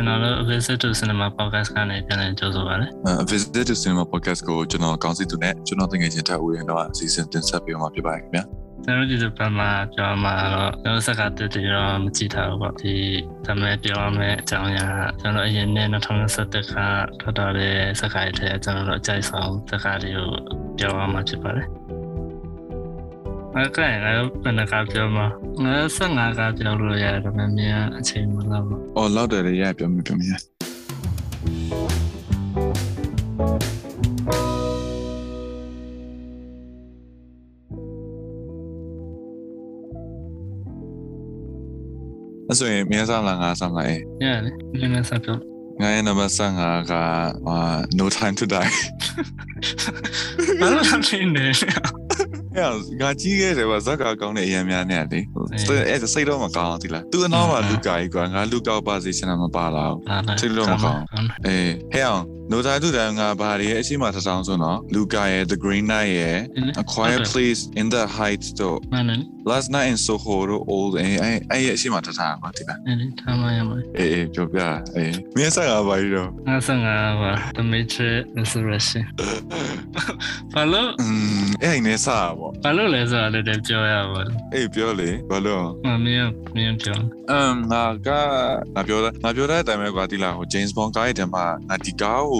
ကျွန်တော်တို့ Visit to Cinema Podcast ကနေပြန်လည်ကြိုဆိုပါရစေ Uh, Visit to Cinema Podcast ကိုကျွန်တော်ကောင်းစီသူနဲ့ကျွန်တော်တကယ်ချင်းထပ်ဦးရင်တော့အစီအစဉ်တင်ဆက်ပေးမှာဖြစ်ပါတယ်ခင်ဗျာကျွန်တော်ဒီလိုပတ်မှာပြောမှာတော့ကျွန်တော်စကားတက်တယ်တော့မကြည့်ထားဘူးပေါ့ဒီဒါမဲ့ပြောရမယ့်အကြောင်းအရာကျွန်တော်အရင်နဲ့2021ခါထွက်တော်တဲ့စကားတွေထဲကျွန်တော်တို့အကြိုက်ဆုံးစကားတွေကိုပြောရမှာဖြစ်ပါတယ် အဲ့ကဲငါတို့ဘယ်နှခါပြောမှာငါ15ခါပြောလို့ရတယ်ဒါပေမဲ့မြန်အချိန်မလောက်ဘူး။အော်လောက်တယ်လေရပြောမိပြောမိရ။အဲ့ဆိုရင်မြန်ဆောင်လာငါဆောင်လာအေးရတယ်နည်းနည်းဆက်ပြောငါရဲ့နံပါတ်15ကအာ no time to die ဘာလို့လဲနေ။အဲ့ ငါကြီးခဲ့တယ်ဗျဇက်ကကောင်းတဲ့အရင်များနဲ့လေ။အဲ့စိတ်တော့မကောင်းဘူးဒီလား။ तू အနောက်မှာလူကာကြီးကွာငါလူကောက်ပါစီချင်တာမပါလာဘူးဘာလဲစိတ်တော့မကောင်းအေးဟဲ့အောင် no time to die ငါဘာတွေရဲ့အရှိမတစ်ဆောင်ဆိုတော့လူကာရဲ့ the green knight ရဲ့ a quiet place in the heights တို့မနက် last night in soho တို့ old အဲ့အဲ့အဲ့ရဲ့အရှိမတစ်ထားပါဒီလားအဲ့ဒီထားမရမလဲအေးအေးပြောပြအေးမင်းဆက်ကဘာကြီးတော့ငါဆငါပါ The Matrix Resurrection ဘာလို့อืมအဲ့အိမ်နဲ့စားပါဘာလို့လဲဆိုတာလည်းပြောရပါဘူးအေးပြောလေဘာလို့မမင်းမင်းပြောအမ်ငါကငါပြောတာငါပြောတဲ့အတိုင်းပဲကွာဒီလားဟို James Bond ကားရဲ့တည်းမှာငါဒီကားကို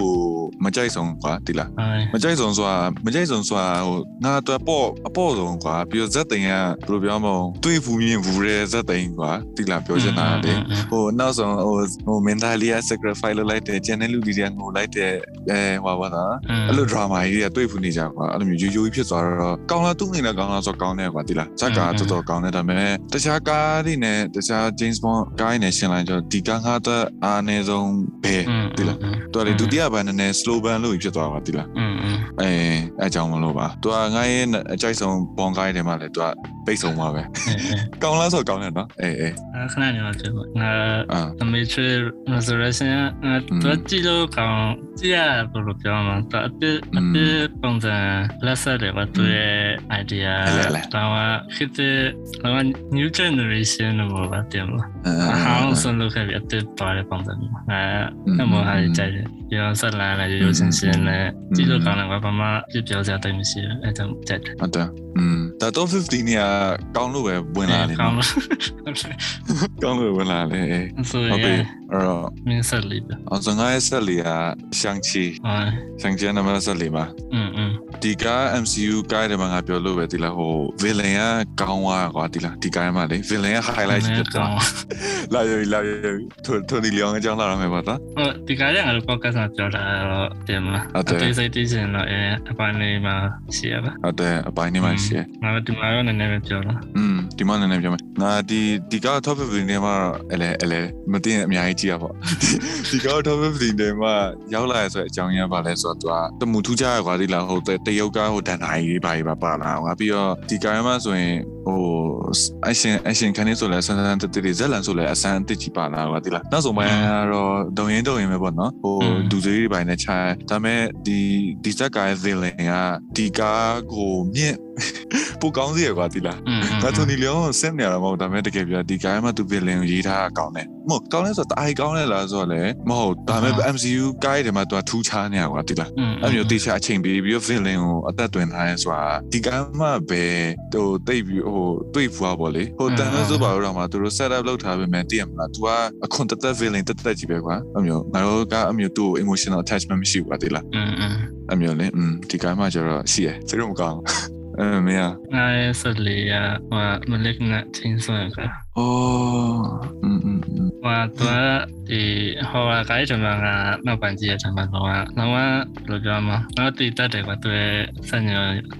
မကြိုက်ဆုံးကွာဒီလားဟိုင်းမကြိုက်ဆုံးဆိုတာမကြိုက်ဆုံးဆိုတာဟိုငါတော့ပေါ့အပေါ့ဆုံးကွာပြီးတော့ဇက်သိန်ကဘယ်လိုပြောမလဲတွေးဖူးမြင်ဖူးတဲ့ဇက်သိန်ကွာဒီလားပြောချင်တာလေဟိုနောက်ဆုံးဟိုဟို mentally sacrifice လုပ်လိုက်တဲ့ကျန်တဲ့လူတွေကငိုလိုက်တဲ့အဲဟိုပါတော့အဲ့လို drama ကြီးတွေတွေးဖူးနေကြကွာအဲ့လိုမျိုးရိုးရိုးကြီးဖြစ်သွားတော့ကောင်းလားသူ့အနေနဲ့ကောင်းလားဆိုကောင်းတယ်ကွာဒီလားဇက်ကတော်တော်ကောင်းတယ်ဒါပေမဲ့တခြားကားတွေနဲ့တခြား James Bond ကားတွေနဲ့ရှင်းလိုက်တော့ဒီကားဟာတော့အားနေဆုံးပဲဒီလားတော်လေဒုတိယကပဲနည်းနည်း slow burn လို့ဖြစ်သွားတာပါတိလားอืมအဲအဲအကြောင်းမလို့ပါသူကငါရဲ့အကြိုက်ဆုံးဘွန်ကိုင်းတယ်မှာလည်းသူကပိတ်ဆုံးပါပဲကောင်းလားဆိုကောင်းတယ်နော်အေးအေးခဏနေတော့ကျွန်တော်ငါ the matrix resurrection သူကြည့်လို့ကောင်း ကြည့်ရဘယ်လိုပြောမှာတော့အပြစ်အပြစ်ပုံစံလက်ဆက်တယ်ဘာသူရဲ့ idea တော့ခေတ်တော့ new generation လို့ပါတင်လို့အာအဟောင်းဆုံးလုပ်ခဲ့ပြီးအသစ်သွားတဲ့ပုံစံမျိုးအဲအမောဟာကြိုက်တယ်ပြောဆက်လာတယ်ရိုးရိုးစင်စင်နဲ့ကြည့်လို့ကောင်းတယ်ဘာမှပြပြောစရာတိတ်မရှိဘူးအဲကြောင့်ကြိုက်တယ်ဟုတ်တယ်อืม ဒါတော့50နေရကောင်းလို့ပဲဝင်လာတယ် ကောင်း နော် လို့ ကောင်းလို့ဝင်လာတယ်အေး ဆို ဟုတ်ပြီ ရင် အဲ့တော့ မင်းဆက်လေးပဲ အောင်စငါရဲ့ဆက်လီကရှန်ချီ ဟို ရှန်ချီနံပါတ်ဆက်လီမှာ อืมอืม ဒီက MCU ကိုင်းတယ်မှာငါပြောလို့ပဲဒီလားဟို villain ကကောင်းသွားကွာဒီလားဒီကိုင်းမှာလေ villain က highlight ဖြစ်သွားလာရလာရထိုထိုဒီလျောင်းအကြောင်းလာရမယ်ပါတော့ဟိုဒီကနေ့ငါတို့ podcast မှာပြောတာတော့တင်မလားဟုတ်တယ်အသေးစိတ်သိချင်တော့အဲအပိုင်းလေးမှာရှိရပါဟုတ်တယ်အပိုင်းနေမှာရှိတယ်ငါတို့ဒီမှာတော့နည်းနည်းပဲပြောလားอืมဒီမှာနည်းနည်းပြောမယ်ငါဒီဒီက top 15ထဲမှာအလဲအလဲမသိရင်အများကြီးကြည့်ရပါဒီက top 15ထဲမှာရောက်လာရဆိုတဲ့အကြောင်းရင်းပါလဲဆိုတော့သူကတမူထူးကြရကွာဒီလားဟိုတရုတ်ကဟိုဒန်နိုင်ကြီးပါကြီးပါပါလာကွာပြီးတော့ဒီကိုင်းမှာဆိုရင်ဟိုအရှင်အရှင်ခန်းနေဆိုလဲဆန်းဆန်းတတဇက်လန်ဆိုလဲအစမ်းအစ်ကြီးပါလာကွာဒီလားနောက်ဆုံးပိုင်းကတော့ဒုံရင်ဒုံရင်ပဲပေါ့နော်ဟိုဒူစေးတွေပိုင်းနဲ့ခြားဒါပေမဲ့ဒီဒီဇက်ကရဲ့ villain ကဒီကားကိုမြင့်ပိုကောင်းစီရကွာဒီလားอืมငါတိုနီလျောင်းစက်နေရတာမဟုတ်ဒါပေမဲ့တကယ်ပြဒီကိုင်းမှာသူဗီလင်ကိုရေးထားတာကောင်းတယ်မဟုတ်ကောင်းလဲဆိုတော့တားကောင်းလဲလားဆိုတော့လေမဟုတ်ဒါပေမဲ့ MCU ကိုင်းတယ်မှာသူကထူးခြားနေရကွာဒီလား อืม အဲ့မျိုးတေချာအချိန်ပေးပြီးတော့ဗီလင်ကိုအသက်သွင်းထားရဲဆိုတာဒီကိုင်းမှာပဲဟိုတိတ်ပြီးဟိုတွေ့ဖွာပေါ့လေဟိုတန်လို့ဆိုပါတော့မှသူတို့ set up လုပ်ထားပေမဲ့တည်ရမလား तू ကအခွန်တသက်ဗီလင်တက်တက်ကြီးပဲကွာအဲ့မျိုးငါတို့ကအမျိုးသူ့ emotional attachment မရှိဘူးကွာဒီလား อืมอืม အဲ့မျိုးလေอืมဒီကိုင်းမှာကျတော့ရှိရစိတ်တော့မကောင်းအဲ့မင်း ငါရဲ့ဆက်လေးကဟိုမလစ်နဲ့ချင်းဆွဲက 哦，嗯嗯嗯。我昨第后啊，该怎么啊？那班级也怎么弄啊？那我路标嘛，那对在这个对三牛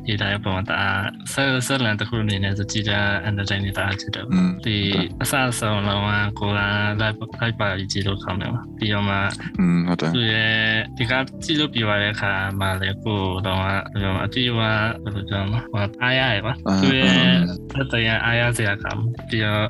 一代不往打，三三两的护理呢是记得按照这里打去的。嗯。第三手那我过来来来把一记录看了，第要嘛。嗯，好的。对，第个记录比我来看嘛，来过那我那个嘛，第我路标嘛，我阿呀吧。对，那等下阿呀这样看，第二。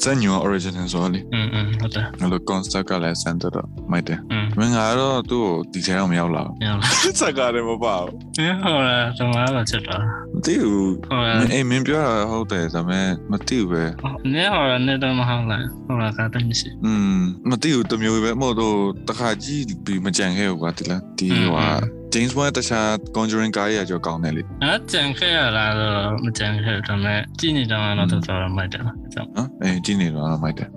မှာရချလို့ပဲတော့ကဲ classic စကားလို့လို့ထင်ရ อืมอืมဟိုဇန်ညော original ဆိုလေ อืมอืมဟုတ်တယ် ငါတို့ concept ကလည်း center တော့မိုက်တယ် อืม မင်းကတော့သူ့ကိုဒီထဲတော့မရောက်လာ ညောင်း ဘူးစကားလည်းမပါဘူး ညဟောလာတော့မှာချက်တော့ မသိဘူး ဟောလာ အေးမင်းပြောတာဟုတ်တယ်ဒါပေမဲ့မသိဘူးပဲ ညဟောလာနေတော့မဟုတ်လားဟောလာကတော့မရှိ อืมမသိဘူးတမျိုးပဲမဟုတ်တော့တခါကြည့်ပြီးမကြံခဲ့ဘူးကွာဒီလားဒီဟို James Bond တခြား Conjuring ကားရကြောကောင်းတယ်လေအဲ့ကြံခဲ့ရလားတော့မကြံခဲ့တော့မဲ့ကြည့်နေတော့တော့တော်တော်မိုက်တယ်ကြောင့်နော်အေးကြည့်နေတော့မိုက်တယ်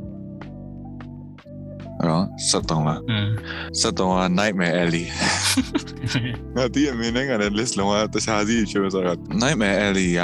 အဲ့တော့73လား อืม 73က Nightmare Alley ငါဒီအမင်းနဲ့ကလည်း list လုံးဝတခြားစီဖြစ်ဆိုတော့ Nightmare Alley က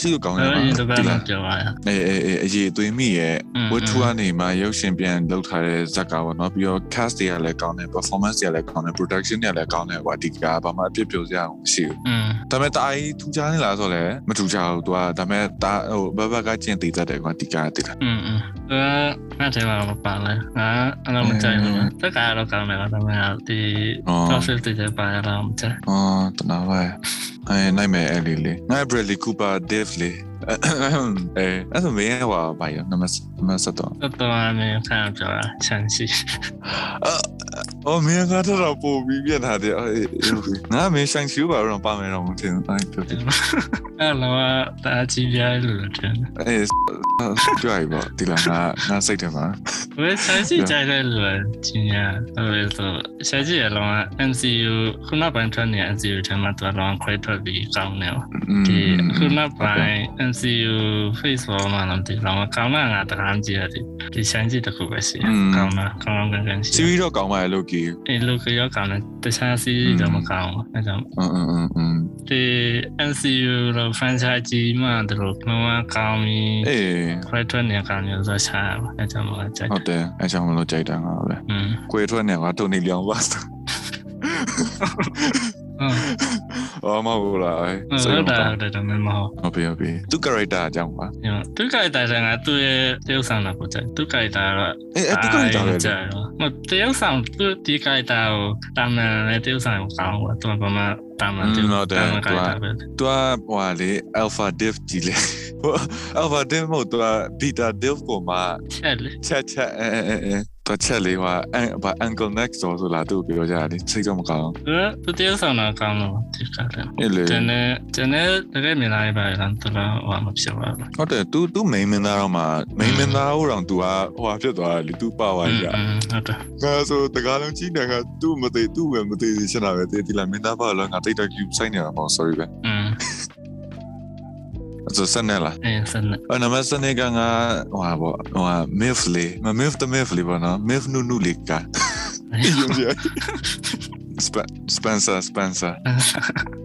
ကြည့်လို့ကောင်းတယ် အဲ့ ပါ ဒီတော့ ဒီလား ပြောရ အေးအေးအေးအရေးသွေးမိရဲ့ อืม ဝတ်ထူကနေမှရုပ်ရှင်ပြန်လုပ်ထားတဲ့ဇာတ်ကားပေါ့နော်ပြီးတော့ cast တွေကလည်းကောင်းတယ် performance တွေကလည်းကောင်းတယ် production တွေကလည်းကောင်းတယ်ကွာဒီကဘာမှအပြစ်ပြောစရာမရှိဘူး อืม ဒါပေမဲ့တာကြီးထူးခြားနေလားဆိုတော့လည်းမထူးခြားဘူးသူကဒါပေမဲ့တာဟိုဘဘကကျင့်တည်တတ်တယ်ကွာဒီကတိလား อืมอืมเออน่าจะมาปาเลยอ่าเ ့တော့မကြိုက်ဘူး။တက်ကတော့ကောင်းတယ်ဒါပေမဲ့ဒီ process တွေပါရတာမကြိုက်။အော်တနာပါ။အဲနိုင်မယ်အဲ့ဒီလေ။ငါ Bradley Cooper Dave လေး။ အဲအဲ့ဆိုမင်းကဘာရောနံပါတ်နံပါတ်ဆက်တော့ဆက်တော့မင်းခံပြောတာချန်စီအော်မင်းကတော့ပို့ပြီးပြန်လာတယ်ငါမင်းဆိုင်ချူပါတော့ပါမယ်တော့မထင်ဘူးတိုင်းပြောတယ်အဲ့လောကတာချီပြားလို့ထင်တယ်အေးကြိုက်ပါဒီလားငါငါစိတ်ထဲမှာဘယ်ဆိုင်ချီကြိုက်လဲလို့ကျင်ညာဘယ်ဆိုဆိုင်ချီအလောက MCU ခုနောက်ပိုင်းထွက်နေတဲ့ MCU ထဲမှာတော့လောကခွဲထွက်ပြီးကောင်းတယ်ဒီခုနောက်ပိုင်း MCU Face ပေါ်မှာတော့ဒီလောကကောင်းတာငါတကားကြည့်ရတယ်ဒီဆိုင်ကြည့်တစ်ခုပဲရှိတယ်ကောင်းတာကောင်းကောင်းကန်ကန်ရှိစီရီတော့ကောင်းပါရဲ့လို့ကြီးဒီလိုကရောကောင်းတယ်တခြားစီးတော့မကောင်းဘူးအဲကြောင့်အင်းအင်းအင်းအင်းဒီ MCU လို့ franchise ကြီးမှတို့လောကကောင်းပြီးအေးခွဲထွက်နေကောင်းနေဆိုချာအဲကြောင့်မကြိုက်ဟုတ်တယ်အဲကြောင့်မလို့ကြိုက်တာငါပဲอืมကိုယ်ထွက်နေကွာတုန်နေလျောင်းပါစဟုတ် အော်မဟုတ်လားအဲဟုတ်တာဟုတ်တယ်မမဟုတ်ဟုတ်ပြီဟုတ်ပြီသူ character အကြောင်းပါသူကတိုင်ဆိုင်ကသူ့ရဲ့တရုပ်ဆောင်တာကိုကြိုက်သူကတိုင်တာတော့အေးအဲ့သူ character ပဲလေကြတယ်မတရုပ်ဆောင်သူဒီကတိုင်တာကိုတာမန်နဲ့တရုပ်ဆောင်ကိုကောင်းတော့သူကဘာမှတာမန်တရုပ်တာမန်ကတိုင်တာပဲသူကဟိုလေ alpha div ကြီးလေဟို alpha div မဟုတ်သူက beta div ကိုမှချက်လေချက်ချက်အဲအဲအဲ တော့ချက်လေးဟိုအန်ဘာ uncle next door ဆိုလာသူ့ပြောကြတယ်စိတ်တော့မကောင်း သူသူတရုပ်ဆောင်တာကောင်းတော့ဒီကတိုင် အဲ့လေ ကျန်တဲ့ကျန်တဲ့တကယ်မြင်လာရပါလားသူကဟိုမဖြစ်ပါဘူး ဟုတ်တယ် तू तू main မင်းသားတော့မှ main မင်းသားဟိုတော့ तू ကဟိုဟာဖြစ်သွားတယ်လေ तू ပါသွားကြ ဟုတ်တယ် ငါဆိုတကားလုံးကြီးနေက तू မသိ तू ပဲမသိသေးချင်တာပဲတည်ဒီလားမင်းသားပါလို့ငါတိတ်တော့ cube ဆိုင်နေတာပေါ့ sorry ပဲ อืม အဲ့ ဆိုစနေလားအဲစနေအဲ့နမစနေကငါဟိုဟာပေါ့ဟိုဟာ milf လေးမ milf တ milf လေးပေါ့နော် milf နုနုလေးကယုံကြည် Spencer Spencer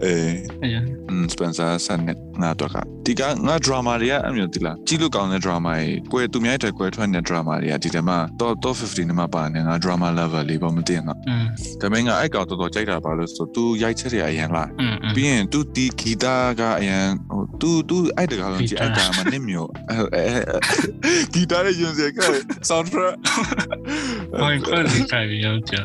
အေးအဲอืม Spencer ဆန်နဲ့ ငါအတွက်ကဒီကငါ drama တွေကအဲ့မျိုးတိလားကြည့်လို့ကောင်းတဲ့ drama တွေကွယ်သူများတွေကွယ်ထွက်နေတဲ့ drama တွေကဒီတမှာ top top 50နဲ့မှပါနေငါ drama level လေးပေါ့မသိငါဒါပေမဲ့ငါအဲ့ကောင်တော်တော်ကြိုက်တာပါလို့ဆို तू ရိုက်ချက်တွေအရင်လာပြီးရင် तू ဒီဂီတာကအရင်ဟို तू तू အဲ့တကောင်လုံးကြည့်အဲ့ကောင်မှနှစ်မျိုးဂီတာရဲ့ယွန်စရာက soundtrack ဟိုခွန်လေးခိုင်ရောကြာ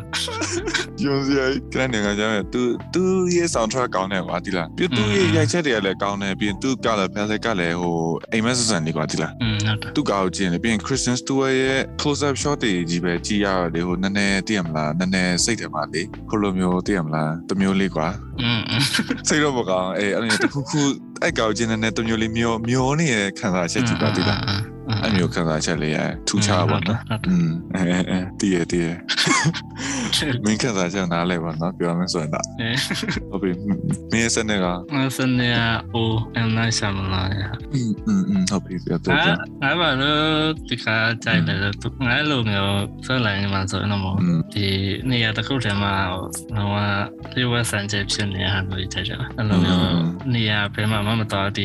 ယွန်စရာကနေငါကြောင်း तू तू ရဲ့ soundtrack ကောင်းတယ်ကွာဒီလားပြီး तू ရဲ့ရိုက်ချက်တွေကလည်းကောင်းတယ်ပြီးရင်သူကလည်း palette ကလည်းဟိုအိမ်မက်ဆန်လေးကွာဒီလား อืมဟုတ်တယ် သူကောက်ကြည့်နေပြီးရင် Christian Stewart ရဲ့ close up shot တွေကြီးပဲကြည့်ရတယ်ဟိုနည်းနည်းသိရမလားနည်းနည်းစိတ်ထဲမှာလေဟိုလိုမျိုးသိရမလားတမျိုးလေးကွာ อืมอืม စိတ်တော့မကောင်းအေးအဲ့လိုတခုခုအဲ့ကောက်ချင်းနဲ့တမျိုးလေးမျောမျောနေရခံစားချက်ကြည့်ပါဒီလား အဲ့မျိုးခံစားချက်လေးရထူးခြားပါနော်อืมအဲအဲတည်ရတည်ရမင်းခံစားချက်နားလဲပါနော်ပြောမယ်ဆိုရင်တော့ အဲ ဟုတ်ပြီမင်းစနေက ငါစနေရအိုအန်လိုက်ဆမ်လာရ อืมอืมอืมဟုတ်ပြီပြောတော့ ငါငါဘာလို့ဒီကကြိုက်တယ်သူငါလိုမျိုးဆက်လိုက်နေမှာဆိုတော့ อืม ဒီနေရာတစ်ခုထဲမှာဟိုကလေဝဆန်ချက်ဖြစ်နေရလို့ကြိုက်တယ်အဲ့လိုမျိုးနေရာဘယ်မှာမှမတော်ဒီ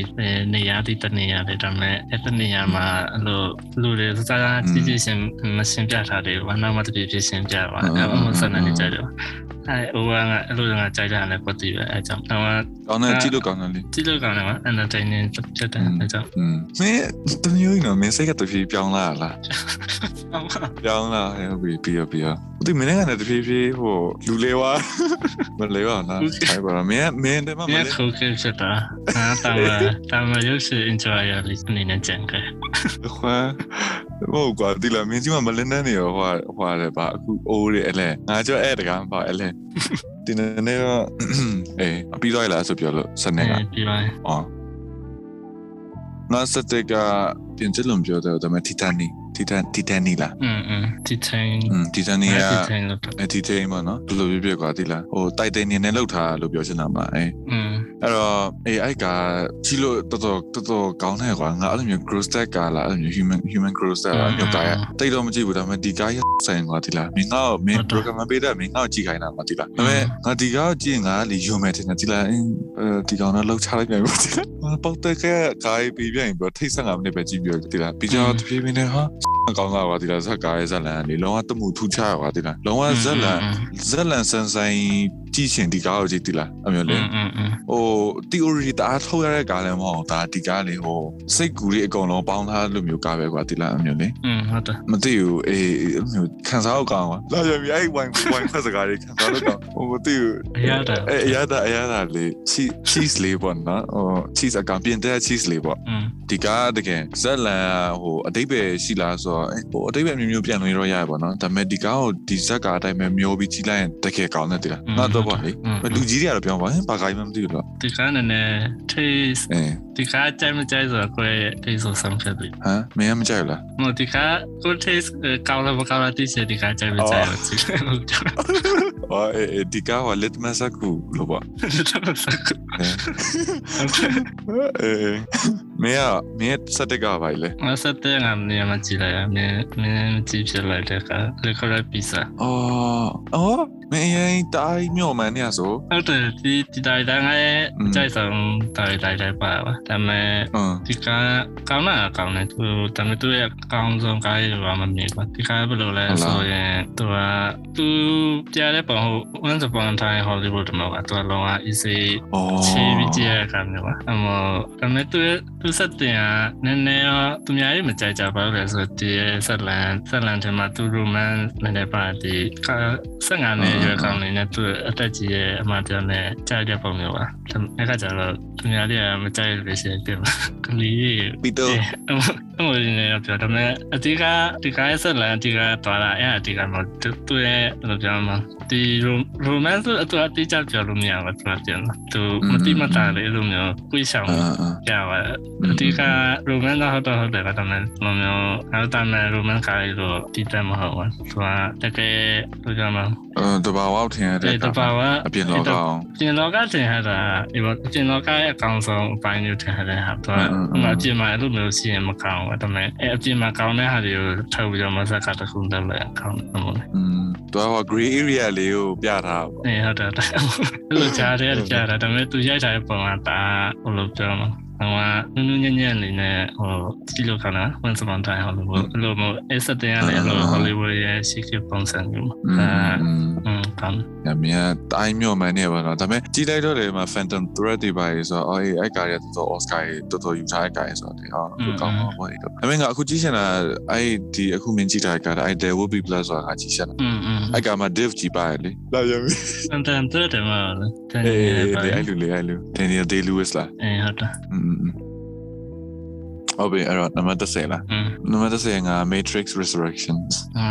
နေရာဒီတနေရာတွေဒါပေမဲ့အဲ့တနေရာမှာ အဲ့လိုလူတွေစကားကြည့်ကြည့်ရှင်မရှင်းပြထားတယ်ဘာနာမတပြည့်ပြရှင်းပြပါအဲ့အမှဆက်နေကြတယ် အဲဟိုကငါအဲ့လိုငါကြိုက်တာလည်းပတ်တည်ပဲအဲကြောင့်တော့ကောင်းတယ်ကြည့်လို့ကောင်းတယ်လေကြည့်လို့ကောင်းတယ်ကွာ entertaining ဖြစ်တယ်အဲကြောင့်อืมမင်းတမျိုးနော်မင်းစိတ်ကတဖြည်းပြောင်းလာလားပြောင်းလာဟဲ့ပြီးပြီးပြီးဒီမင်းကလည်းတဖြည်းဖြည်းဟိုလူလေးဝါမလေးဝါနော်ဆိုင်ပါမင်းမင်းတမမမြလေးတ်ခုခေဖြစ်တာအာတာမတာမရုပ်ရှင် enjoy ရလေးအနေနဲ့ကြံခဲ့ခွာမ ဟုတ်ကွာဒီလာမင်းကြီးမမလင်းနေရောဟွာဟွာတယ်ပါအခုအိုးရအလဲငါကြောအဲ့တကားပါအလဲဒီနေ့တော့အေးပြီးတော့လာဆိုပြောလို့စနေကပြီးပါအော်ငါစတဲ့ကပြင်ချလုံးပြောတယ်ဒါပေမဲ့တီ တန်နီတီတန်တီတန်နီလား อืมอืมဒီတိုင်း อืมတီတန်နီက ဒီတိုင်းလို့ အတီတိန်ပါနော်ဘယ်လိုပြပြကွာဒီလားဟိုတိုက်တိန်နေနဲ့လောက်ထားလို့ပြောချင်တာမှာအေး อืม အဲ့တော့အေးအဲ့ကကြီးလို့တော်တော်တော်တော်ကောင်းတယ်ကွာငါအဲ့လိုမျိုး growth stack ကလာအဲ့လိုမျိုး human human growth stack အဲ့လိုကားရတိတ်တော့မကြည့်ဘူးဒါပေမဲ့ဒီကားရဆိုင်ကွာဒီလားမင်းကမင်း program ပေးတယ်မင်းကကြည့်ခိုင်းတာကွာဒီလားဒါပေမဲ့ငါဒီကားကြည့်ငါလေယူမယ်တင်တယ်ဒီလားဒီကောင်တော့လောက်ချလိုက်ပြန်ပြီဒီလားပေါက်တဲ့ကကားပြီးပြန်ပြီးထိတ်ဆန်ကမနေပဲကြည့်ပြီးဒီလားပြီးတော့တဖြည်းဖြည်းနဲ့ဟာ အကောင်းစားပါဒီလားဇက်ကားရဲ့ဇက်လန်လေလုံးဝတမှုထူချရပါဒီလားလုံးဝဇက်လန်ဇက်လန်ဆန်ဆိုင်ကြည့်ရှင်ဒီကားကိုကြည့်ဒီလားအမျိုးလေးဟို theory တအားထုတ်ရတဲ့ကားလည်းမဟုတ်ဒါဒီကားလေးဟိုစိတ်ကူလေးအကုန်လုံးပေါင်းထားလို့မျိုးကားပဲကွာဒီလားအမျိုးလေးဟုတ်တယ်မသိဘူးအေးမျိုးခံစားအောင်ကောင်းပါလာရပြီအဲ့ဝိုင်းဝိုင်းဖက်စကားလေးခံစားလို့ကောင်းဟိုမသိဘူးအရတာအရတာအရတာလေး cheese လေးပေါ့နော်ဟို cheese အကောင်ပြင်တဲ့ cheese လေးပေါ့ဒီကားတကယ်ဇက်လန်ဟိုအတိတ်ပဲရှိလားဆိုတော့ဟိုအတိတ်ပဲမျိုးမျိုးပြန်လို့ရရပါတော့ဒါပေမဲ့ဒီကားကိုဒီဇက်ကားအတိုင်းပဲမျိုးပြီးကြည့်လိုက်ရင်တကယ်ကောင်းတယ်ဒီလားငါတော့ပေါ့လေလူကြီးတွေကတော့ပြောပါဟင်ဘာကိုင်းမှမသိဘူးတော့ဒီကနေ့နဲ့ taste အဲဒီကကြိုက်မကြိုက်ဆိုတော့ကိုယ် taste ဆို some ဖြစ်ပြီဟမ်မင်းမကြိုက်လားမဒီကကို taste ကောင်းလားမကောင်းလားသိချင်ဒီကကြိုက်မကြိုက်ဘူးအော်အဲဒီကားကလက်မစကူလို့ပေါ့အဲမင်းကမင်းစတဲ့ကားပါလေမဆက်တဲ့ငါမင်းမကြည့်လိုက်ရမင်းမင်းကြည့်ဖြစ်လိုက်တဲ့ကလေခေါ်ရပီဇာအော်အော်မင်းရင်တိုင်းမြော်မှန်နေရဆိုဟုတ်တယ်ဒီဒီတိုင်းတိုင်းငါရဲ့ကြိုက်ဆုံးတိုင်းတိုင်းတိုင်းပါပါဒါပေမဲ့အင်းဒီကကောင်းတာကောင်းတယ်သူဒါပေမဲ့သူရဲ့အကောင်းဆုံးကားတွေဘာမှမမြင်ဘူးဒီကဘယ်လိုလဲဆိုရင်သူကသူပြတဲ့ပုံဟို once upon a time Hollywood မှာကသူကလောက easy အော်ချီပြီးကြည့်ရတာမျိုးပါအမောဒါပေမဲ့သူသူစက်တင်ကနည်းနည်းတော့သူများရေးမကြိုက်ကြပါဘူးလေဆိုဒီဆက်လန်ဆက်လန်ထဲမှာသူ romance နည်းနည်းပါဒီကဆက်ငါနဲ့ရွေးကောင်းနေနဲ့သူအသက်ကြီးရဲ့အမှန်တရားနဲ့ကြားတဲ့ပုံမျိုးပါအဲ့ကကြတော့သူများတွေကမကြိုက်လို့ရှိရင်ပြင်ကလေးပီတာအမရင်းနေပြောဒါပေမဲ့အတိကဒီကရဲ့ဆက်လန်အတိကသွားတာအဲ့အတိကမသူသူရဲ့ဘယ်လိုပြောမလဲဒီ romance အတူအတိကျပြောလို့မရဘူးသူကပြန်သူမတိမတာလေလို့မျိုးကိုယ်ဆောင်အင်းအင်းပြပါအတိက romance တော့ဟုတ်တော့ဟုတ်တယ်ဒါပေမဲ့လိုမျိုးအဲ့ဒါမဲ့ romance ကားလို့တည်တယ်မဟုတ်ဘူးသူကတကယ်လိုကြမှာအဲ တဘာဝထင်ရတဲ့တဘာဝအပြင်လောကအပြင်လောကထင်ရတာဒီပေါ့အပြင်လောကရဲ့အကောင်ဆုံးအပိုင်းမျိုးထင်ရတဲ့ဟာတော့ဥမာအပြင်မှာအဲ့လိုမျိုးစီရင်မကောင်းဘူးဒါပေမဲ့အဲ့အပြင်မှာကောင်းတဲ့ဟာတွေကိုထုတ်ပြီးတော့မဆက်ကတခုတက်လိုက်ကောင်းတယ်မဟုတ်လားอืมတော့ gray area လေးကိုပြထားပါဘောဟုတ်တယ်အဲ့လိုကြားတဲ့ကြားတာဒါပေမဲ့သူရိုက်ထားတဲ့ပုံကဒါဟိုလိုပြောမှာ ဟိုကနုနုညံ့ညံ့လေးနဲ့ဟိုကြည့်လို့ခဏဝန်စမန်တိုင်းဟိုလိုအဲ့လိုမျိုးအစတဲ့ရတယ်အဲ့လို Hollywood ရဲ့ရှိခဲ့ပုံစံမျိုးอืအဲ ခံ။အမေကတိုင်းမြို့မှန်နေပါတော့။ဒါပေမဲ့ကြည့်လိုက်တော့လေမှာ Phantom Thread တွေပါလေဆိုတော့အေးအဲ့ကားရတော်တော် Oscar ကြီးတော်တော်ယူထားတဲ့ကားရဆိုတော့ဒီဟာကောင်းပါဘောလေ။အမေကအခုကြည့်ချင်တာအဲ့ဒီအခုမင်းကြည့်တာကားအဲ့ There Will Be Blood ဆိုတာကြည့်ချင်တာ။အဲ့ကားမှာ Div ကြည့်ပါလေ။လာရပြီ။ Phantom Thread မှာလေ။အေးအဲ့လူလေအဲ့လူ Daniel Day-Lewis လား။အေးဟုတ်တာ။อืม ဟုတ်ပြီအဲ့တော့နံပါတ်30လား อืม နံပါတ်30က Matrix Resurrections အာ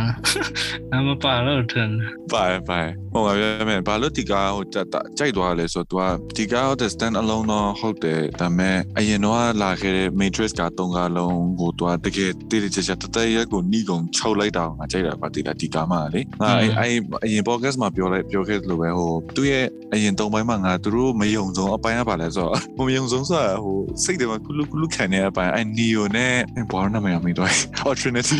အမပါလို့ထင် ပါပါဟိုပါဗျာမယ်ဘာလို့ဒီကားဟိုကြကြိုက်သွားလဲဆိုတော့ तू ဒီကားဟို stand alone တော့ဟုတ်တယ်ဒါပေမဲ့အရင်တော့လာခဲ့တဲ့ Matrix က3ကားလုံးကို तू တကယ်တိတိကျကျတတရက်ကိုနီးကုန်ချုပ်လိုက်တာငါကြိုက်တာပါဒီလားဒီကားမှလေငါအဲ့အဲ့အရင် podcast မှာပြောလိုက်ပြောခဲ့လို့ပဲဟိုသူ့ရဲ့အရင်3ပိုင်းမှာငါသူတို့မယုံဆုံးအပိုင်းကပါလဲဆိုတော့မယုံဆုံးဆိုတာဟိုစိတ်ထဲမှာကုလူကုလူခံနေတဲ့အပိုင်းအဲ့ Neo နဲ့ဘာလို့နာမည်မသိတော့ Oh Trinity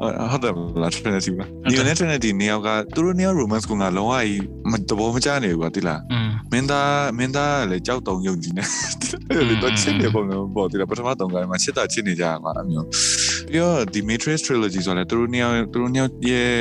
ဟုတ်တယ်လား Trinity ပါ Neo နဲ့ Trinity နေရာကသူတို့နေရာ romance ကငါလုံးဝမတဘောမချနေဘူးကွာတိလားอืมမင်းသားမင်းသားလည်းကြောက်တုံယုံကြည်နေအဲ့လိုတော့ချင်းနေပုံတော့ပေါ့တိလားပထမတုံကမှချစ်တာချစ်နေကြမှာအမျိုး ပြီးတော့ဒီ Matrix trilogy ဆိုတော့သူတို့နှစ်ယောက်သူတို့နှစ်ယောက်ရဲ့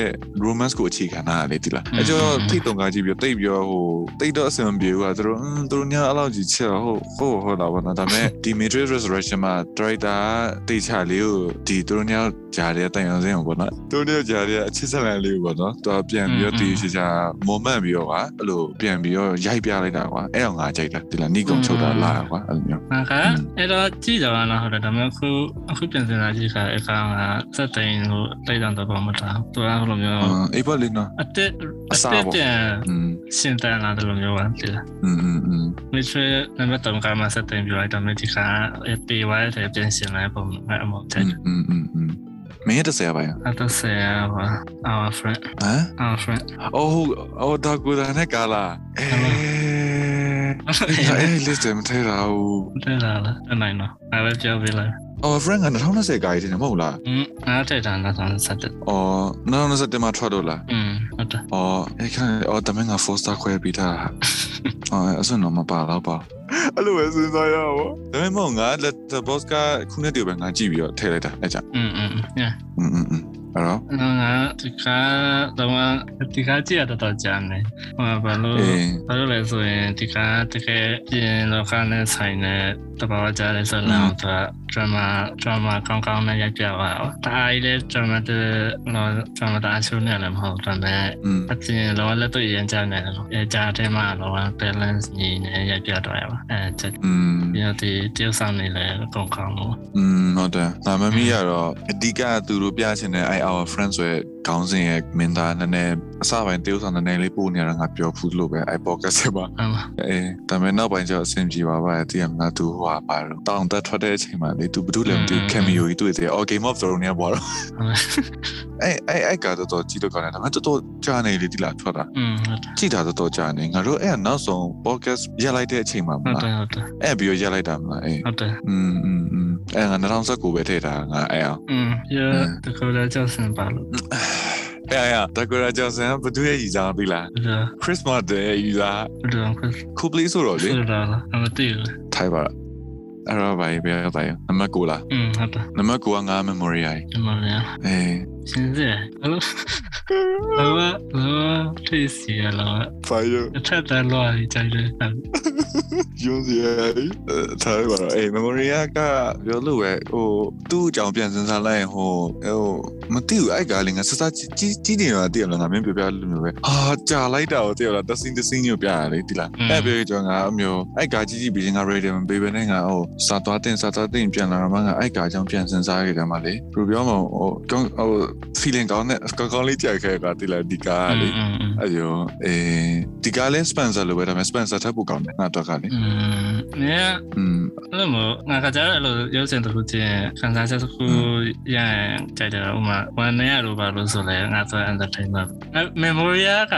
romance ကိုအခြေခံတာလေဒီလားအဲကြောင့်ထိတ်တုံကကြည့်ပြီးတိတ်ပြီးတော့ဟိုတိတ်တော့အဆင်မပြေဘူးကသူတို့သူတို့နှစ်ယောက်အဲ့လောက်ကြီးချစ်ဟုတ်ဟုတ်ဟုတ်လာပါတော့ဒါပေမဲ့ဒီ Matrix Resurrection မှာ director တိတ်ချလေးကိုဒီသူတို့နှစ်ယောက်ကြားတဲ့တိုင်အောင်စင်းအောင်ပေါ့နော်သူတို့နှစ်ယောက်ကြားတဲ့အချစ်ဆက်လန်လေးကိုပေါ့နော်သူပြန်ပြီးတော့တည်ချချာမွန်မှန်ပြီးတော့ကွာအဲ့လိုပြန်ပြီးတော့ရိုက်ပြလိုက်တာကွာအဲ့တော့ငါကြိုက်တာဒီလားနီကုံချုပ်တာလာကွာအဲ့လိုမျိုးငါကအဲ့တော့ကြည့်ကြပါလားဟုတ်တယ်ဒါပေမဲ့အခုအခုပြင်စင်လာကြည့်ခါအခါကစက်တိုင်ကိုတိုက်တန်တော့မထားသူကဟိုလိုမျိုး အေးပါလိနော် အတက်အတက်ပြန် อืม ရှင်းတန်လာတယ်လို့မျိုးပါတိလား อืมอืมอืม မစ်ထရနံပါတ်3ကမှစက်တိုင်ပြလိုက်တော့မဒီခါပေဝိုင်းတဲ့ပြင်ရှင်းလိုက်ပုံနဲ့အမောက် อื တဲ့ มอืมอืมอืมမင်းတစ်ဆယ်ပါရ အတော့ဆရာပါ our friend ဟမ် our friend အိုးအိုးဒါကူဒါနဲ့ကာလာအေးအေးလစ်တယ်မထဲတာဘူး တဲ့လားအနိုင် တော့ငါပဲပြောပြလိုက် အော် friend က2020ကားကြီးတယ်မဟုတ်လား อืมငါတဲ့တာလားဆတ်တဲ့ အော်2020မှာထွက်တော့လား อืมဟုတ်တယ် အော်အဲ့ခါအော်တမင်က four star ခွဲပြီးတာအော်အဲ့ဆိုတော့မပါတော့ပါအဲ့လိုပဲစဉ်းစားရပါဒါပေမဲ့ငါ letterbox ကခုနှစ်တည်းပဲငါကြည့်ပြီးတော့ထည့်လိုက်တာအဲ့ကြောင့် อืมอืม yeah อืมอืมอืมအဲ့တော့ ငါဒီကတော့ဒီကကြည့်ရတော့ကြာနေဟောဘာလို့ အေး ဘာလို့လဲဆိုရင်ဒီကတကယ်ပြင်လောကနဲ့ဆိုင်တဲ့တဘာဝကြားတဲ့ဆိုတော့ ကျွန်မကျွန်မကောင်းကောင်းနဲ့ရပြပါတော့ဒါအရေးကျွန်မတို့တော့ကျွန်မတို့အဆုံးနဲ့လည်းမဟုတ်တော့နဲ့အပြင်လောလက်တွေ့ရင်ကြနေတယ်အဲကြားထဲမှာလော balance ညီနေရပြတော့ရပါအဲချက်ပြီးတော့ဒီတယောက်ဆောင်နေလည်းကောင်းကောင်းလို့อืมဟုတ်တယ်ဒါမမီးကတော့အဓိကသူတို့ပြချင်တဲ့ I our friends ဆိုတဲ့ခေါင်းစဉ်ရဲ့မင်းသားနည်းနည်း အစပိုင်းတေးဥဆောင်နည်းနည်းလေးပို့နေရတာငါပြောဖူးလို့ပဲ I podcast မှာ အမ အေးဒါပေမဲ့နောက်ပိုင်းကျတော့အဆင်ပြေပါပါတည်ရမလားသူဟိုဟာပါတော့တောင်းတက်ထွက်တဲ့အချိန်မှာလေသူဘာလို့လဲမသိဘူး cameo ကြီးတွေ့တယ်အော် Game of Thrones เนี่ยပေါ့တော့အဲ့အဲ့အဲ့ကတော့တော့ကြည့်တော့ကောင်းတယ်ဒါပေမဲ့တော်တော်ကြာနေလေဒီလားထွက်တာ อืมဟုတ်တယ် ကြည့်တာတော်တော်ကြာနေငါတို့အဲ့နောက်ဆုံး podcast ရက်လိုက်တဲ့အချိန်မှာမ ဟုတ်တ လား ယ်ဟုတ်တယ် အဲ့ပြီးတော့ရက်လိုက်တာမလားအေး ဟုတ်တယ် อืมอืมอืมအဲ့ငါ2019ပဲထည့်တာငါအဲ့အောင် อืมရတကောလည်းကြောက်စင်ပါလို့ အဲ့ရတကူရာကျော်စံဘသူရဲ့ရည်စားပြီလားဒါ Christmas တဲ့ရည်စားဒါကခုပလီဆိုတော့လေဆိုတော့အမသိဘူးထိုင်ပါအဲ့တော့ဘာပဲပါရနံပါတ်9လားอืมဟုတ်တယ်နံပါတ်9ကငါ memory ရယ်ဒီမှာလည်းအေး ရှင်းစေဟလိုလောလောသိစီရလော fire အထက်တန်းလောရီကြိုက်တယ်ရုံးစီရယ်ထိုင်ပါတော့အေး memory ကပြောလို့ပဲဟိုသူ့အကြောင်းပြန်စဉ်းစားလိုက်ရင်ဟိုဟိုမသိဘူးအဲ့ကလည်းငါစစကြီးကြီးနေတော့တည်ရလားငါမင်းပြောပြလို့မျိုးပဲအာကြာလိုက်တာကိုတည်ရလားတစင်းတစင်းညပြရလေဒီလားအဲ့ပြောကြောငါအမျိုးအဲ့ကကြီးကြီးပြီးငါ ready မပေးဘဲနဲ့ငါဟိုစာသွားတင်စာသွားတင်ပြန်လာတော့မှငါအဲ့ကအကြောင်းပြန်စဉ်းစားခဲ့တယ်မှာလေဘယ်လိုပြောမလဲဟိုကောင်းဟို feeling ကောင်းတဲ့ကောင်းကောင်းလေးကြိုက်ခဲ့ကတိလာဒီကားလေအယောအဲဒီကားလဲ sponsor လိုပဲဒါပေမဲ့ sponsor ထပ်ဖို့ကောင်းတယ်ငါတော့ကလေနည်းอืมအဲ့လိုငါကကြားအဲ့လိုရုပ်ရှင်တစ်ခုချင်းခံစားချက်တစ်ခုရရင်ကြိုက်တယ်ဥမာဝန်နေရလို့ပါလို့ဆိုလဲငါဆို entertainment memory က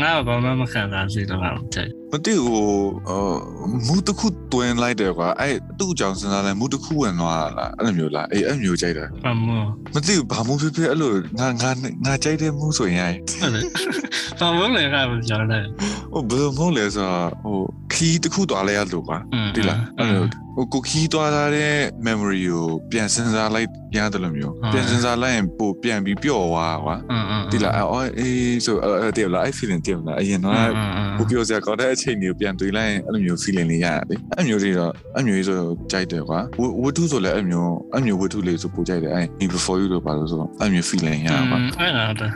ငါဘာမှမခံစားစေတော့ဘူးကြိုက် မသိဘူးဟိုမူတစ်ခုတွင်လိုက်တယ်ကွာအဲ့သူ့အကြောင်းစဉ်းစားလဲမူတစ်ခုဝင်သွားတာလားအဲ့လိုမျိုးလားအေးအဲ့မျိုးကြိုက်တယ်ဘာမို့မသိဘူးဘာမှဖြစ်ဖြစ်အဲ့လိုငါငါငါကြိုက်တဲ့မူဆိုရင်ဟုတ်တယ်ဘာမို့လဲကမပြောတယ်ဟိုဘယ်လိုမဟုတ်လဲဆိုတော့ဟိုခီးတစ်ခုသွားလဲရလို့ကွာဒီလားအဲ့လိုဟိုကိုခီးသွားတာတဲ့ memory ကိုပြန်စဉ်းစားလိုက်ရတယ်လို့မျိုးပြန်စဉ်းစားလိုက်ရင်ပိုပြန်ပြီးပျော့သွားကွာတိလားအော်အေးဆိုတိလား I feeling တိလားအရင်တော့ကိုပြောစရာကောင်းတဲ့အချိန်မျိုးပြန်တွေးလိုက်ရင်အဲ့လိုမျိုး feeling လေးရတယ်လေအဲ့မျိုးတွေတော့အဲ့မျိုးကြီးဆိုကြိုက်တယ်ကွာဝတ္ထုဆိုလည်းအဲ့မျိုးအဲ့မျိုးဝတ္ထုလေးဆိုပိုကြိုက်တယ်အဲ့ me before you လို့ပါလို့ဆိုတော့အဲ့မျိုး feeling ရတာကွာအဲ့ဒါတော့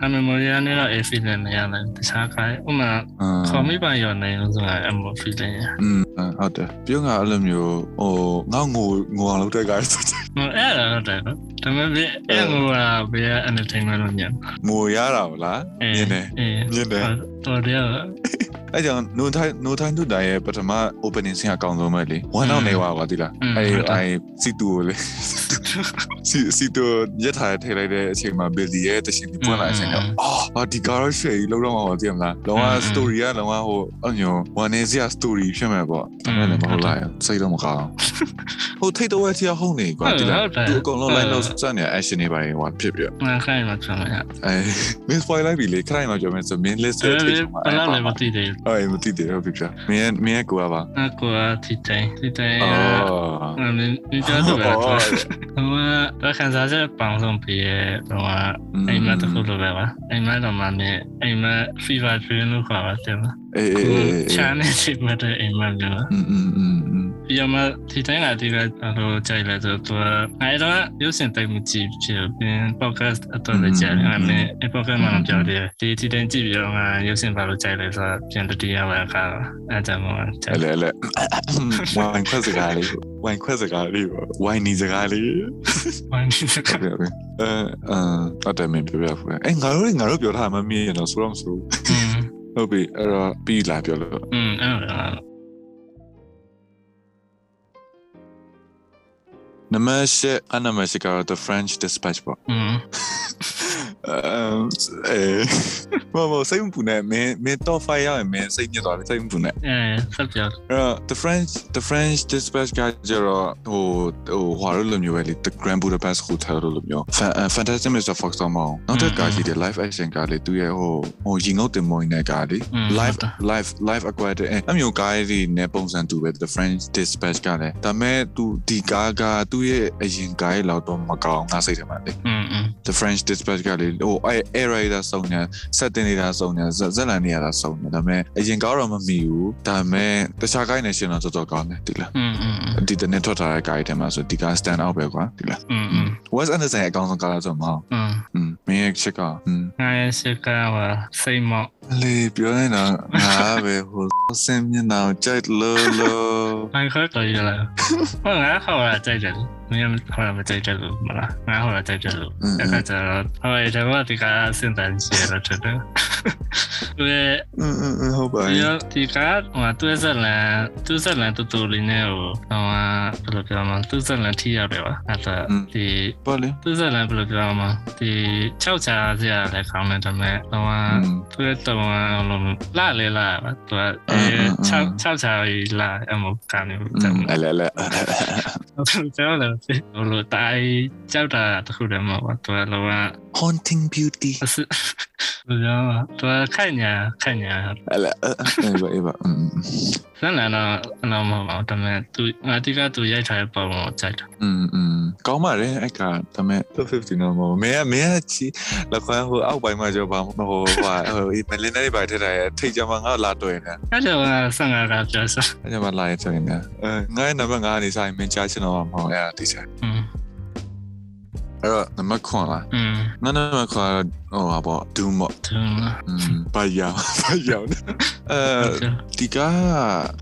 အဲ့ memory နဲ့တော့ feeling နဲ့ရတယ်တခြားခိုင်းဥမာ call me by your name ဆိုတာအဲ့မျိုး feeling ရอืม ဟုတ်တယ်ပြောငါအဲ့လိုမျိုးဟိုငေါငိုငိုအောင်လုပ်တဲ့ guy ဆိုချင်ဟိုအဲ့ဒါတော့တယ်ဒါပေမဲ့အဲ့ဟိုကဘယ် entertainment လို့ညံငိုရတာဗလားမြင်တယ်အေးမြင်တယ်တော်တယ်အဲ့ကြောင့် no time no time to die ရဲ့ပထမ opening scene အကောင်းဆုံးပဲလေ1 hour နေပါကွာဒီလားအဲ့အဲ့စီတူကိုလေ စီစီတိုရက်ထားထည့်လိုက်တဲ့အချိန်မှာ Billy ရဲ့တရှင်ဒီပွင့်လာတဲ့အချိန်တော့အော်ဒီကားရရှယ်ကြီးလုံးတော့မှာပါသိမလားလောက story ကလောကဟိုအညောဝမ်းနေစရာ story ဖြစ်မှာပေါ့ဒါနဲ့လည်းမဟုတ်လားစိတ်တော့မကောင်းဟိုထိတ်တော့တီးဟုတ်နေကွာဒီလားသူအကုန်လုံး line လောက်စနေ action တွေပါရင်ဟိုဖြစ်ပြငါခိုင်းမှာကျွန်တော်ရအဲ miss spoil လိုက်ပြီလေခိုင်းမှာကြောမယ်ဆို main list အဲ့ထဲဒီထိမှာဘယ်လိုလဲမသိသေးဘူးအေးမသိတယ်ဟုတ်ပြီပြမင်းမင်းကိုပါငါကတီတိုင်တီတိုင်အော်ငါမင်းဒီကြတော့ပဲဟိုတော့ခံစားချက်ပေါင်းဆုံးပြည့်ဟိုအိမ်မက်တစ်ခုလိုပဲပါအိမ်မက်တော့မှနေအိမ်မက် fever dream လို့ခေါ်ပါတယ်မ အေးအေးအေး ချာနေချိမတဲ့အိမ်မက်ပြော อืมอืมอืมอืม ပြီးတော့မှဒီတိုင်းကဒီကဟိုကြိုက်လဲဆိုတော့အဲ့တော့ရုပ်ရှင်တိုက်မှုကြည့်ဖြစ်ပြီး podcast အတော့လည်းကြည့်တယ်အဲ့မဲ့ podcast မှာပြောတယ်ဒီဒီတိုင်းကြည့်ပြီးတော့ငါရုပ်ရှင်ဘာလို့ကြိုက်လဲဆိုတော့ပြန်တတိယပဲအခါအဲ့ဒါမှကြိုက် အဲ့လေအဲ့လေဝိုင်းခွက်စကားလေးဝိုင်းခွက်စကားလေးဝိုင်းနီစကားလေး ဝိုင်းဒီစက ဟုတ်ပြီဟုတ်ပြီအဲအဲအတမင်ပြောပြဖူးအဲငါတို့ငါတို့ပြောထားမှမမြင်တော့ဆိုတော့မဆို อืม ဟုတ်ပြီအဲ့တော့ပြီးလာပြောလို့อืมအဲ့ဒါ နမရှက်အနမရှက်ကတော့ the french dispatch ပေါ့อืมအဲမမစိတ်မပူနဲ့မင်းမင်း top 5ရရင်မင်းစိတ်ညစ်သွားတယ်စိတ်မပူနဲ့အဲဆက်ပြောအဲ့တော့ the french the french dispatch ကကျတော့ဟိုဟိုဟာလိုမျိုးပဲလေ the grand budapest hotel လိုမျိုး Fan- အဲ fantastic mr fox တော့မအောင်နောက်တစ်ကားကြီးတယ် live action ကားလေးသူရဲ့ဟိုဟိုရင်ငုတ်တင်မွိုင်းတဲ့ကားလေး live live live aquatic အဲအမျိုးကားလေးနဲ့ပုံစံတူပဲ the french dispatch ကလည်းဒါပေမဲ့သူဒီကားကသရဲ့အရင်ကားရဲ့လောက်တော့မကောင်းငါစိတ်ထဲမှာလေ อืมอืม the french dispatch ကလေဟိုအဲ air rider စုံညာ setting နေတာစုံညာဇက်လန်နေရတာစုံညာဒါပေမဲ့အရင်ကားတော့မမီဘူးဒါပေမဲ့တခြားကားနဲ့ရှင်တော့တော်တော်ကောင်းတယ်ဒီလား อืมอืม ဒီတနေ့ထွက်ထားတဲ့ကားတွေထဲမှာဆိုဒီကား stand out ပဲကွာဒီလား อืมอืม Wes Anderson ရဲ့အကောင်းဆုံးကားလားဆိုတော့မဟုတ် อืม อืมမင်းရဲ့ချက်ကอืม ငါရဲ့စကားว่าစိတ်မော့ လေပြောနေတာငါပဲဟိုစင်မျက်နှာကိုကြိုက်လို့လို့ ဘန်ကောက်တော်ရလာဟောငါဟောလာကြိုက်တယ် Amen. မင်းဟောလာမကြိုက်တယ်လို့မလားငါဟောလာကြိုက်တယ်လို့အဲ့ဒါကျတော့ဟောရတဲ့ဘာဒီကစင်တန်ချေလို့တဲ့သူရဲ့ อืมอืมဟုတ်ပါ ဒီ ရဲ့ ဒီကဟိုသူဆက်လန်သူဆက်လန်တူတူလေးနဲ့ဟိုဟိုဘယ်လိုပြောမလဲသူဆက်လန်ထိရတယ်ပါအဲ့ဒါဒီ ပါလေ သူဆက်လန်ဘယ်လိုပြောမလဲဒီ6ချာစရာလည်းကောင်းတယ်ဒါပေမဲ့ဟိုသူရဲ့တော့လုံးလာလေလာပါသူကအဲ6 6ချာလာအမကနေတယ် အဲ့လေလေ ကျောင်းလည်း ဘလို့တိုင်းကြောက်တာတခုတည်းမဟုတ်ဘူးသူကလောက haunting beauty အစဘယ်လိုလဲသူကခိုင်ညာခိုင်ညာအဲ့လေအဲ့ပါ အဲ့ပါอืม စမ်းလာတော့အလုံးမဟုတ်ပါဘူးဒါပေမဲ့သူငါတိကသူရိုက်ထားတဲ့ပုံကိုကြိုက်တယ် อืมอืมကောင်းပါတယ်အဲ့ကဒါပေမဲ့50နော်မဟုတ်မင်းကမင်းကချီလက်ခွန်းဟိုအောက်ပိုင်းမှာကြောပါဟိုဟိုဟာဟိုမလင်းနေပါထက်တယ်ထိတ်ကြမှာငါလာတွေ့နေ အဲ့ဒါကဆန်ငါကပြောစ အဲ့ကြမှာလာရင်ဆိုရင်အဲငါရဲ့နံပါတ်9နေဆိုင်မင်းကြားချင်တော့မဟုတ်အဲ့ဒါတိချာ อืม အဲ့တော့နံပါတ်9လား อืม ငါနံပါတ်9ဟိုဟာပေါ့ဒူးမော့ သူလား อืมဘာယောင်ဘာယောင် အဲဒီက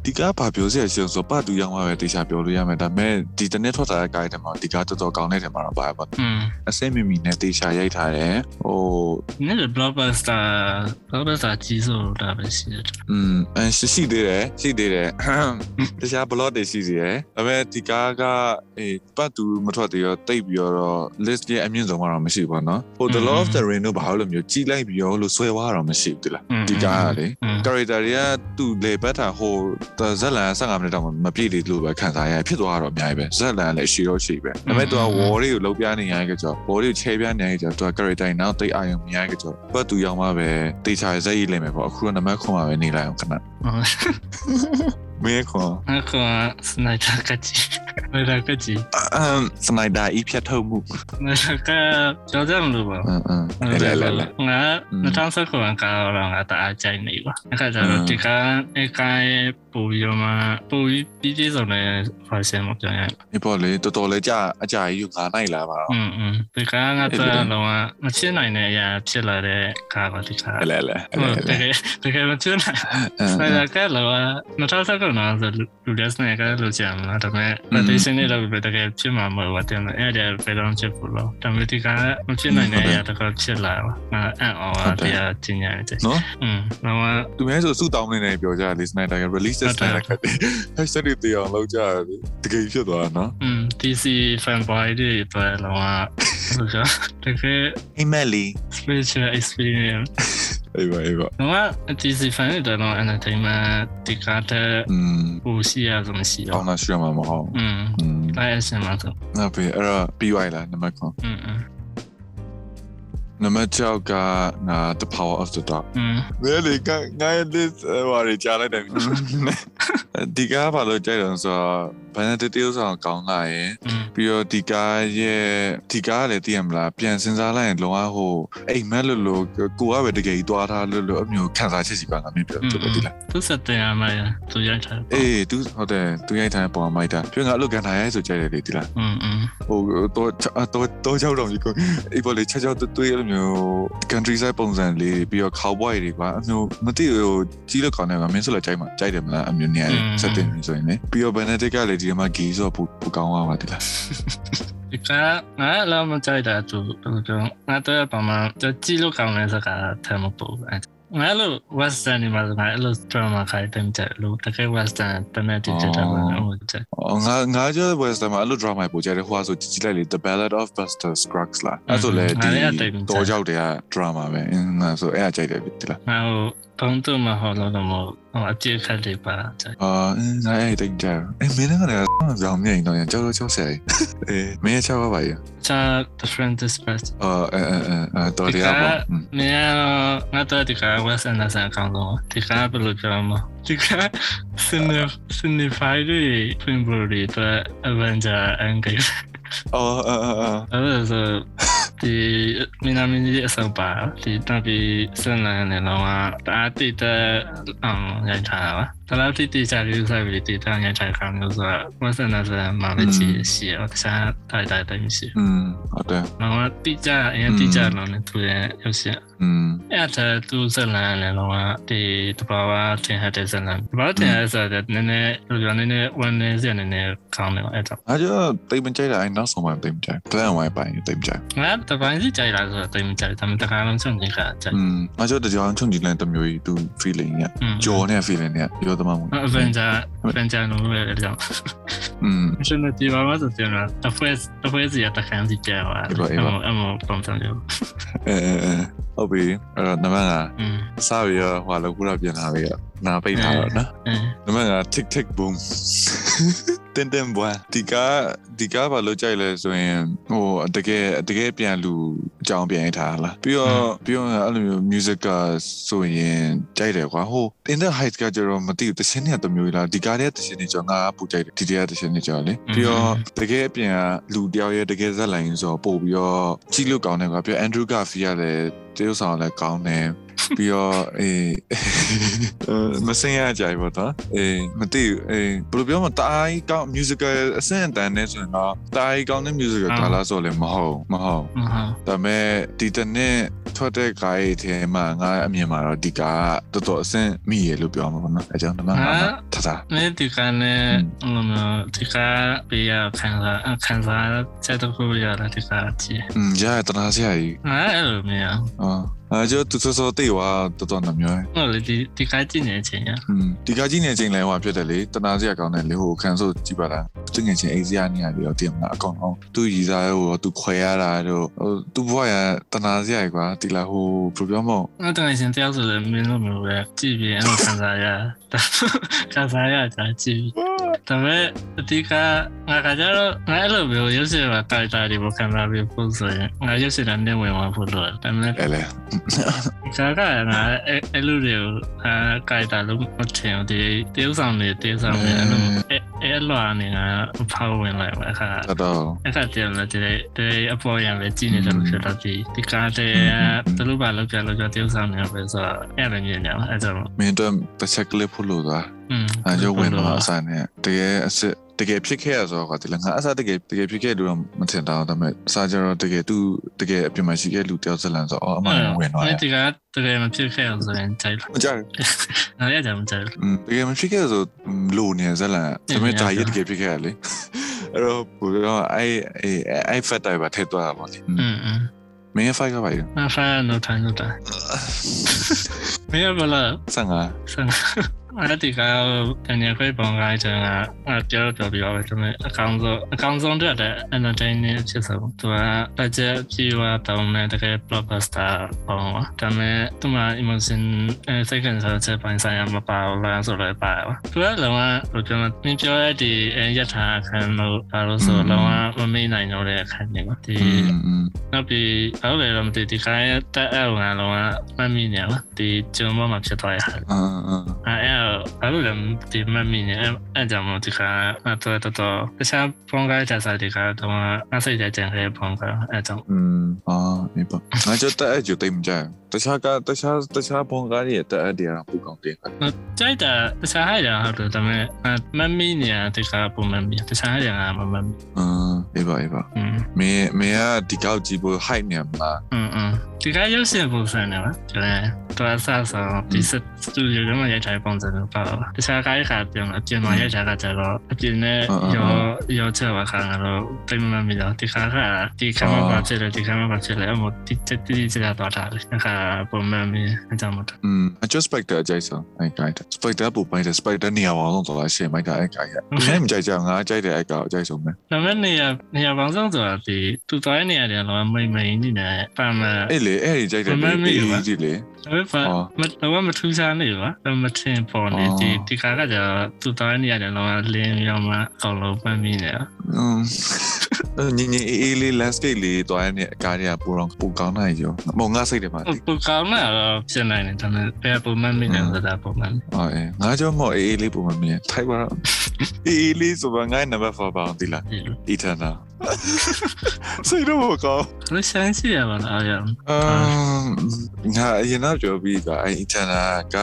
ဒီကဘာပြောစရာရှိဆိုပတ်တူရောက်မှပဲတိချာပြောလို့ရမယ်ဒါပေမဲ့ဒီတနေ့ထွက်လာတဲ့ guide ထဲမှာဒီကတော်တော်ကောင်းတဲ့ထဲမှာတော့ပါပါ อืม အစိမ့်မီမီနဲ့တေချာရိုက်ထားတယ်ဟို นี่ blockbuster blockbuster ကြီးဆိုတာပဲရှိတယ် อืมအရှိရှိသေးတယ်ရှိသေးတယ်တခြား blog တွေရှိသေးတယ်ဒါပေမဲ့ဒီကားကအေးပတ်သူမထွက်သေးရောတိတ်ပြီးတော့ list ရဲ့အမြင့်ဆုံးကတော့မရှိဘူးเนาะဟို the lord of the ring တို့ဘာလို့မျိုးကြီးလိုက်ပြီးရောလို့ဆွဲသွားတော့မရှိဘူးတိလားဒီကားကလေ character တွေကသူ့လေဘက်တာဟိုဇက်လန်15မိနစ်တောင်မပြည့်သေးလို့ပဲခံစားရဖြစ်သွားတော့အများကြီးပဲဇက်လန်လည်းရှိတော့ရှိပဲဒါပေမဲ့သူက war တွေကိုလုံးပြနေရတဲ့ကြော war တွေကိုချဲပြနေရတဲ့ကြောသူက character တွေနောက်တိတ်အာရုံမရတဲ့ကြောပတ်သူရောက်မှပဲတေချာဇက်ရေးလိမ့်မယ်ပေါ့အခုကနံပါတ်9မှာပဲနေလိုက်အောင်ခဏမင်းခွန်အခုစနိုက်တာကကြီးစနိုက်တာကကြီးအမ်စနိုက်ဒါဤဖြတ်ထုတ်မှု那个ကြောကြမလို့ပါအမ်အမ်လဲလဲလဲငါ2019ကကတော့ငါတအားကြိုက်နေပါအခါကျတော့ဒီကအဲကိုင်း ပူရမပူပြီးပြီးဆုံးတဲ့ version မပြောင်းရ ဒီပေါ်လေတော်တော်လေးကြာအကြာကြီးငါနိုင်လာပါတော့ อืมอืมဒီကငါတော့တော့မချစ်နိုင်တဲ့အရာဖြစ်လာတဲ့ကားပါဒီက လဲလဲ ဟုတ်တကယ်တကယ်မချစ်နိုင်ဆိုင်ရာကလော2019နော်ဆိုလူလက်စနေကလို့ကြမှာဒါပေမဲ့ presentation တွေတော့တကယ်ဖြစ်မှာမဟုတ်ဘူးတဲ့အဲ့ဒါဘယ်တော့ဖြစ်ဘူးလို့ဒါပေမဲ့ဒီကမဖြစ်နိုင်တဲ့အရာတကယ်ဖြစ်လာပါငါအံ့ဩပါတရားကျင်ညာတယ် နော် อืมတော့ သူမဲဆိုစုတောင်းနေနေပြောကြတယ်စနိုက်ဒါက release system နဲ့ခက်တယ် hashtag တွေတရားလောက်ကြတယ်တကယ်ဖြစ်သွားတာနော်อืม DC fanboy တွေပဲလောကဟုတ်ကဲ့တကယ် Emily spiritual experience အေးပါအေးပါ။ငါအတီစီဖန်တဲ့တော့ entertainment ဒီကားတဲ့ဟိုရှိရဆိုမရှိရ။အောင်လားရှိရမှာမဟုတ်။อืม။တိုင်းအစင်မှာဆို။နောက်ပြီးအဲ့တော့ PY လားနံပါတ်9။อืม နံပါတ်6က the power of the dog ဘယ်လေကငါရဲ့ list ဟိုရီကြားလိုက်တယ်ဒီကဘာလို့ကြိုက်တယ်ဆိုတော့ ဘန်တတေးဥဆောင်ကောင်းလာရင်ပြီးတော့ဒီကားရဲ့ဒီကားကလည်းသိရမလားပြန်စဉ်းစားလိုက်ရင်လောကဟိုအိမ်မက်လို့လို့ကိုကပဲတကယ်ကြီးသွားထားလို့လို့အမျိုးခံစားချက်စီပါငါမြင်ပြောသူတို့ဒီလားသူစတဲ့ရမရသူရိုက်ထားအေးသူဟုတ်တယ်သူရိုက်ထားပုံမိုက်တာပြောငါအလုပ်ကန်ထားရဲဆိုကြတယ်လေဒီလားอืมဟိုတော့တော့တော့ကြောက်တော့ကြီးကိုအေးပေါ်လေချက်ချက်တွေးရလို့မျိုး country side ပုံစံလေးပြီးတော့ cowboy တွေကွာအမျိုးမသိဟိုကြီးလောက်ကောင်းတယ်ကွာမင်းဆိုလည်းကြိုက်မှာကြိုက်တယ်မလားအမျိုးနေရာ setting ဆိုရင်လေပြီးတော့ benedict ကလည်းဒီမှာ gay ဆိုတော့ပူပူကောင်းသွားပါဒီလားဒီကငါလာမကြိုက်တာသူဘယ်လိုပြောငါတော့ပမာကြည့်လို့ကောင်းတဲ့စကားထဲမှာပို့ငါလို့ western ဒီမှာငါအဲ့လို drama ခိုင်းတယ်ကြလို့တကယ် western တနေ့တည်းကြတာပါဟုတ်ကြအော်ငါငါကျ western မှာအဲ့လို drama ပို့ကြတယ်ဟိုဟာဆိုကြည့်ကြည့်လိုက်လေ the ballad of buster scruggs လားအဲ့ဆိုလေဒီတော့ကြောက်တဲ့ drama ပဲငါဆိုအဲ့အကြိုက်တယ်ဒီလားငါဘုံတူမဟုတ်လို့တော့မဟုတ်အပြည့်ခတ်လေးပါကြအာငါအဲ့တိတ်ကြအဲ့မင်းကလည်းကြောင်မြင်တော့ကြောက်ကြောက်ဆဲအေးမင်းချောက်ပါရဲ့ချာ different dispersed အော်အဲအဲအဲတော်တရားပေါ့မင်းငါတော့ဒီက western နဲ့ဆန်ကောင်းတော့ဒီကဘယ်လိုပြောမလဲဒီက cinef cinefy တွေ film တွေတော့ Avenger Endgame အော်အဲအဲအဲ့ဒါဆိုဒီမင်းနာမင်းကြီးအစောပါဒီတော့ဒီစနန်နဲ့တော့တာတိတဲ့အောင်ရိုက်ထားပါ တလားတိတိကျကျဆိုင်ပြီးတိတောင်ရိုက်ထားခံလို့ဆိုတော့ဝဆန်နာဆန်မာလေးချီရှိရတခြားတိုက်တိုက်တိုင်းရှိ อืมဟုတ်တယ် တော့တိကျအရင်တိကျတော့လည်းသူရဲ့ရုပ်ရှင် อืม အဲ့ဒါသူဇလန်လည်းတော့ဒီတဘာဝထင်ဟတဲ့ဇလန်တဘာဝထင်ဟတဲ့ဆိုတော့နည်းနည်းလူပြောနည်းနည်းဝန်နေစရနည်းနည်းကောင်းတယ်အဲ့တော့ အားကျတိတ်မကြိုက်တာအဲ့နောက်ဆုံးမှတိတ်မကြိုက် plan ဝိုင်းပိုင်းတိတ်မကြိုက် ငါတပိုင်းစီကြိုက်လာဆိုတော့တိတ်မကြိုက်ဒါပေမဲ့တခါလုံးချုံကြည့်ခါကြိုက် อืมအားကျတကြောင်ချုံကြည့်လိုက်တမျိုးကြီးသူ feeling ညကြော်နေ feeling ညရော to mamy. No, będzie, będzie anuluje religią. Mm. Myślę, że ty mama to ty ma. To fue, to fue si ya ta handy działa. Emo, emo, pątam działa. Eh, eh, eh. ဟုတ်ပြီအဲ့တော့နမကစပြီးတော့ဟိုလောက်ကူတော့ပြန်လာပြီတော့ နာပိတ်ထားတော့နော်အင်းနမက tick tick boom တင်တင်ဘွားဒီကဒီကဘာလို့ကြိုက်လဲဆိုရင်ဟိုတကယ်တကယ်ပြန်လူအကြောင်းပြန်ရထားလားပြီးတော့ပြီးတော့အဲ့လိုမျိုး music ကဆိုရင်ကြိုက်တယ်ကွာဟို in the heights ကကျတော့မသိဘူးတခြင်းနဲ့တမျိုးလားဒီကားရဲ့တခြင်းနဲ့ကြောင့်ငါပူကြိုက်တယ်ဒီတရားတခြင်းနဲ့ကြောင့်လေပြီးတော့တကယ်ပြန်လူတယောက်ရဲ့တကယ်ဇက်လိုင်းဆိုတော့ပို့ပြီးတော့ကြည့်လို့ကောင်းတယ်ကွာပြီးတော့ Andrew Garfield ကလည်းတရုပ်ဆောင်လည်းကောင်းတယ် ပြီးတော့အေးမစင်ရကြဘူးတော့အေးမသိဘူးအေးဘယ်လိုပြောမလဲတားကြီးကောင်း musical အဆင့်အတန်းနဲ့ဆိုရင်တော့တားကြီးကောင်းတဲ့ musical ကာလာဆိုလည်းမဟုတ်မဟုတ်မဟုတ်ဒါပေမဲ့ဒီတနေ့ထွက်တဲ့ guy ထဲမှာငါအမြင်မှာတော့ဒီကားတော်တော်အဆင့်မိရလို့ပြောမှာပေါ့နော်အဲကြောင့်ဒီမှာငါထထနေဒီကနေ့အမဒီကပြရခံစားခံစားချက်တော့ကိုရတာဒီကကြည့်อืมရတနာစရာကြီးငါအဲ့လိုမျိုးအာအဲ ကြောသူစောစောတေးွာတော်တော်နှမျိုးဟုတ်လေဒီဒီကကြည့်နေချင်းရอืมဒီကကြီးနေချင်းလဲဟိုဖြစ်တယ်လေတနာစရာကောင်းတယ်လေဟိုခံဆိုကြည့်ပါလားသူငယ်ချင်းအိစရာနေရတယ်ရောတည်မလားအကောင်အောင်သူရည်စားဟိုသူခွဲရတာတို့ဟိုသူဘွားရတနာစရာကွာဒီလာဟိုဘယ်လိုပြောမလဲငါတကယ်ချင်းတယောက်ဆိုလည်းမင်းတို့မျိုးပဲကြည့်ပြီးအဲ့လိုခံစားရခံစားရတာကြည့်ဒါပေမဲ့ဒီကငါကကြတော့ငါအဲ့လိုမျိုးရုပ်ရှင်မှာတိုက်တာဒီဘခံစားပြီးပို့ဆိုရင်ငါရုပ်ရှင်နဲ့နေဝင်မှာဖို့လို့ဒါပေမဲ့လဲလဲခါကငါအဲ့လိုတွေကိုအာကြိုက်တာလို့မထင်ဘူးဒီတေးဆောင်နေတေးဆောင်နေအဲ့လိုအဲ့လိုအနေငါဖောက်ဝင်လိုက်ပါအခါတော့အခါတည်းလည်းဒီဒီအပေါ်ရလည်းကြည့်နေတယ်လို့ဖြစ်တော့ဒီဒီကားတဲ့တလူပါလောက်ကြလောက်ကြတေးဆောင်နေပဲဆိုတော့အဲ့လိုမြင်နေအဲ့ကြောင့်မင်းတို့တစ်ချက်ကလေးဖို့လို့သွားอืมအဲကြောဝင်တော့အစားနဲ့တကယ်အစ် တကယ်ဖြစ်ခဲ့ရဆိုတော့ဒီလည်းငါအစားတကယ်တကယ်ဖြစ်ခဲ့လို့တော့မထင်တော့ဒါပေမဲ့အစားကျတော့တကယ်သူတကယ်အပြင်မှာရှိခဲ့လူတယောက်ဇလန်ဆိုတော့အမှန်ဝင်သွားတယ်တကယ်တကယ်မဖြစ်ခဲ့ရဆိုရင်ကြိုက်လို့မကြိုက်ဘူးအဲ့ဒါကြောင့်မကြိုက်ဘူးတကယ်မဖြစ်ခဲ့ဆိုလိုနေဇလန်ဒါပေမဲ့ဒါရတကယ်ဖြစ်ခဲ့ရလေအဲ့တော့ဘူတော့အဲ့အဲ့ဖတ်တိုင်ပါထည့်သွားတာပေါ့လေอืมမင်းဖိုက်ကပါယူမဖိုက်ကတော့ထိုင်တော့တာမင်းကဘလားဆန်ကဆန် အဲ့ဒီကတန်ရခွေပုံကားချင်ကအပြောတော့ပြောပဲဒါပေမဲ့အကောင်ဆုံးအကောင်ဆုံးတဲ့ entertaining ဖြစ်ဆုံးသူက budget ပြေဝတောင်းတဲ့တကယ် blockbuster ပုံပါဒါပေမဲ့သူက emotion စိတ်ခံစားချက်ပိုင်းဆိုင်ရာမပါဘူးလားဆိုတော့ပါပါသူကလုံးဝဟိုကျွန်တော်သင်ပြောရတဲ့ရထားအခန်းလို့ဘာလို့ဆိုလုံးဝမမေ့နိုင်တော့တဲ့အခန်းတွေပါဒီနောက်ပြီးအဲ့လိုလည်းမသိဒီခိုင်းတက်အောက်ကလုံးဝမမိနေပါဒီကျွန်တော်မှဖြစ်သွားရတာအာအာအဲ့အဲ့လိုလည်းဒီမမိနေအဲ့ကြောင့်မို့ဒီခါအဲ့တော့တော့တခြားဖုန်းကားချက်စားဒီကတော့အစိတ်ကြံခဲ့ဖုန်းကားအဲ့ကြောင့်อืมอ่านี่ปะงั้นจะแต่อยู่เต็มใจတခြားကတခြားတခြားဘုံကားတွေတက်အပ်တွေကပူကောင်းတင်ခါကြိုက်တာတခြားဟာရဟုတ်တယ်ဒါပေမဲ့မမီနေတခြားပုံမမီတခြားဟာရမမမီအာအေးပါအေးပါမေမေကဒီကောက်ကြည့်ဖို့ height နေမှာอืมอืม ဒီကရုပ်ရှင်ပုံစံနဲ့ပါကျွန်တော်တော့ဆက်ဆောင်ဒီစတူဒီယိုမှာရိုက်ထားပုံစံမျိုးပါပါတခြားကားခါပြန်အပြင်မှာရိုက်ထားတာကျတော့အပြင်နဲ့ရောရောချက်ပါခါတော့တိတ်မမီတော့ဒီခါကဒီကမ္ဘာဖြစ်တယ်ဒီကမ္ဘာဖြစ်တယ်အမတိတိတိကျတော့တာလေအခါပုံမှန်မျိုးအကြောင်းမတော်อืมအကျ Spectre အကြိုက်ဆုံးအဲ့ကိုက် Spectre ပူပိုင်းတယ် Spectre နေရာအောင်တော့လာရှေ့မိုက်ကအဲ့ကိုက်ရဘယ်မှမကြိုက်ကြငါကြိုက်တယ်အဲ့ကောက်အကြိုက်ဆုံးပဲဒါပေမဲ့နေရာနေရာပေါင်းစုံဆိုတာဒီသူတိုင်းနေရာတွေတော့မိမ့်မိန်နေတယ်ပါမအဲ့လေအဲ့ဒီကြိုက်တယ်အေးကြီးလေအဲ့ဖာမတော့မထူးခြားနေပါမထင်ပေါ်နေဒီဒီခါကကျသူတိုင်းနေရာတွေတော့လင်းရောမှအကုန်လုံးပတ်မိနေတယ်อืมညင်ညင်အေးအေးလေး landscape လေးတွားရတဲ့အကားတွေကပူတော့ပူကောင်းနိုင်ရောမုံငါစိတ်တယ်မှာပူကောင်းတာတော့ဖြစ်နိုင်တယ်ဒါပေမဲ့ဘယ်ပုံမှန်မိနေလဲပုံမှန်အော်အေးငါကြောင့်မော်အေးအေးလေးပုံမှန်မြင်ထိုက်ပါတော့အေးအေးလေးဆိုပါငါ number 4ပါအောင်ဒီလား eternal စိတ်တော့ကောဘယ်ဆိုင်စီရပါလားအမ်ငါအရင်ကပြောပြီးကအဲ့ eternal က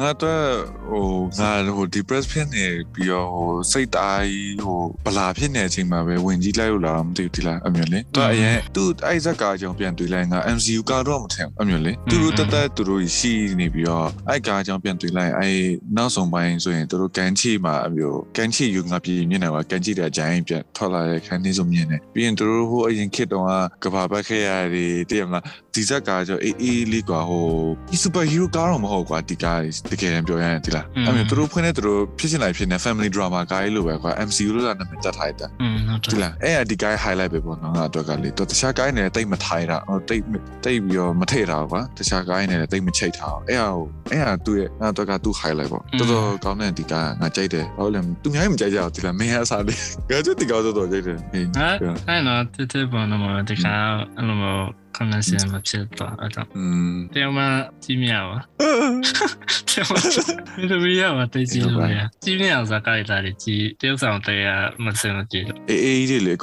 ငါတော့ဟိုငါဟို depress ဖြစ်နေပြီးတော့ဟိုစိတ်တိုင်းဟိုဗလာဖြစ်နေတဲ့အချိန်မှာပဲဝင်ကြီးလိုက်လို့လားမသိဘူးဒီလားအမြင်လေသူအရင်သူအဲ့ဇက်ကားကြောင့်ပြန်တွေ့လိုက်ငါ MCU ကတော့မထင်အမြင်လေသူတို့တက်တက်သူတို့ရှိနေပြီးတော့အဲ့ကားကြောင့်ပြန်တွေ့လိုက်အဲ့နောက်ဆုံးပိုင်းဆိုရင်သူတို့ကန်ချီမှာအမျိုးကန်ချီယူငါပြည်မျက်နှာကကန်ချီတဲ့အကြိုင်းပြန်ထွက်လာတဲ့ခန်းလေးစုံမြင်တယ်ပြီးရင်သူတို့ဟိုအရင်ခေတ်တုန်းကကဘာဘက်ခဲ့ရတယ်တည်ရမလား ဒီဇက်ကကြောအေးအေးလေးကွာဟိုဒီစူပါဟီးရိုးကားတော့မဟုတ်ကွာဒီကားတကယ်တမ်းပြောရရင်ဒီလားအမေသူတို့ဖွင့်နေသူတို့ဖြစ်ချင်လိုက်ဖြစ်နေ family drama ကားလေးလိုပဲကွာ MCU လို့လာနာမည်တက်ထားတာอืมဟုတ်တယ်ဒီလားအဲ့ဒီကား highlight ပဲပေါ့နော်ငါအတွက်ကလေသူတခြားကားနေတိတ်မထိုင်တာဟိုတိတ်တိတ်ပြီးတော့မထည့်တာကွာတခြားကားနေတိတ်မချိတ်တာအဲ့ဟာအဲ့ဟာသူ့ရဲ့ငါအတွက်ကသူ့ highlight ပေါ့တော်တော်ကောင်းတဲ့ဒီကားငါကြိုက်တယ်ဟုတ်လဲသူများမကြိုက်ကြဘူးဒီလားမင်းအစားလေးငါကျဒီကားတော့ကြိုက်တယ်ဟဲ့အဲ့နော်တိတိပေါ်နော်ဒီကားအဲ့လို ခဏစမဖြစ်တော့အဲ့တော့อืมတယ်မကြီးမြပါတယ်မဒီလိုရပါတကြီးလို့ရကြီးမြအောင်စကားလိုက်တာကြီးတယောက်ဆောင်တရားမစင်မကြည့်အေးအေးလေးလေအ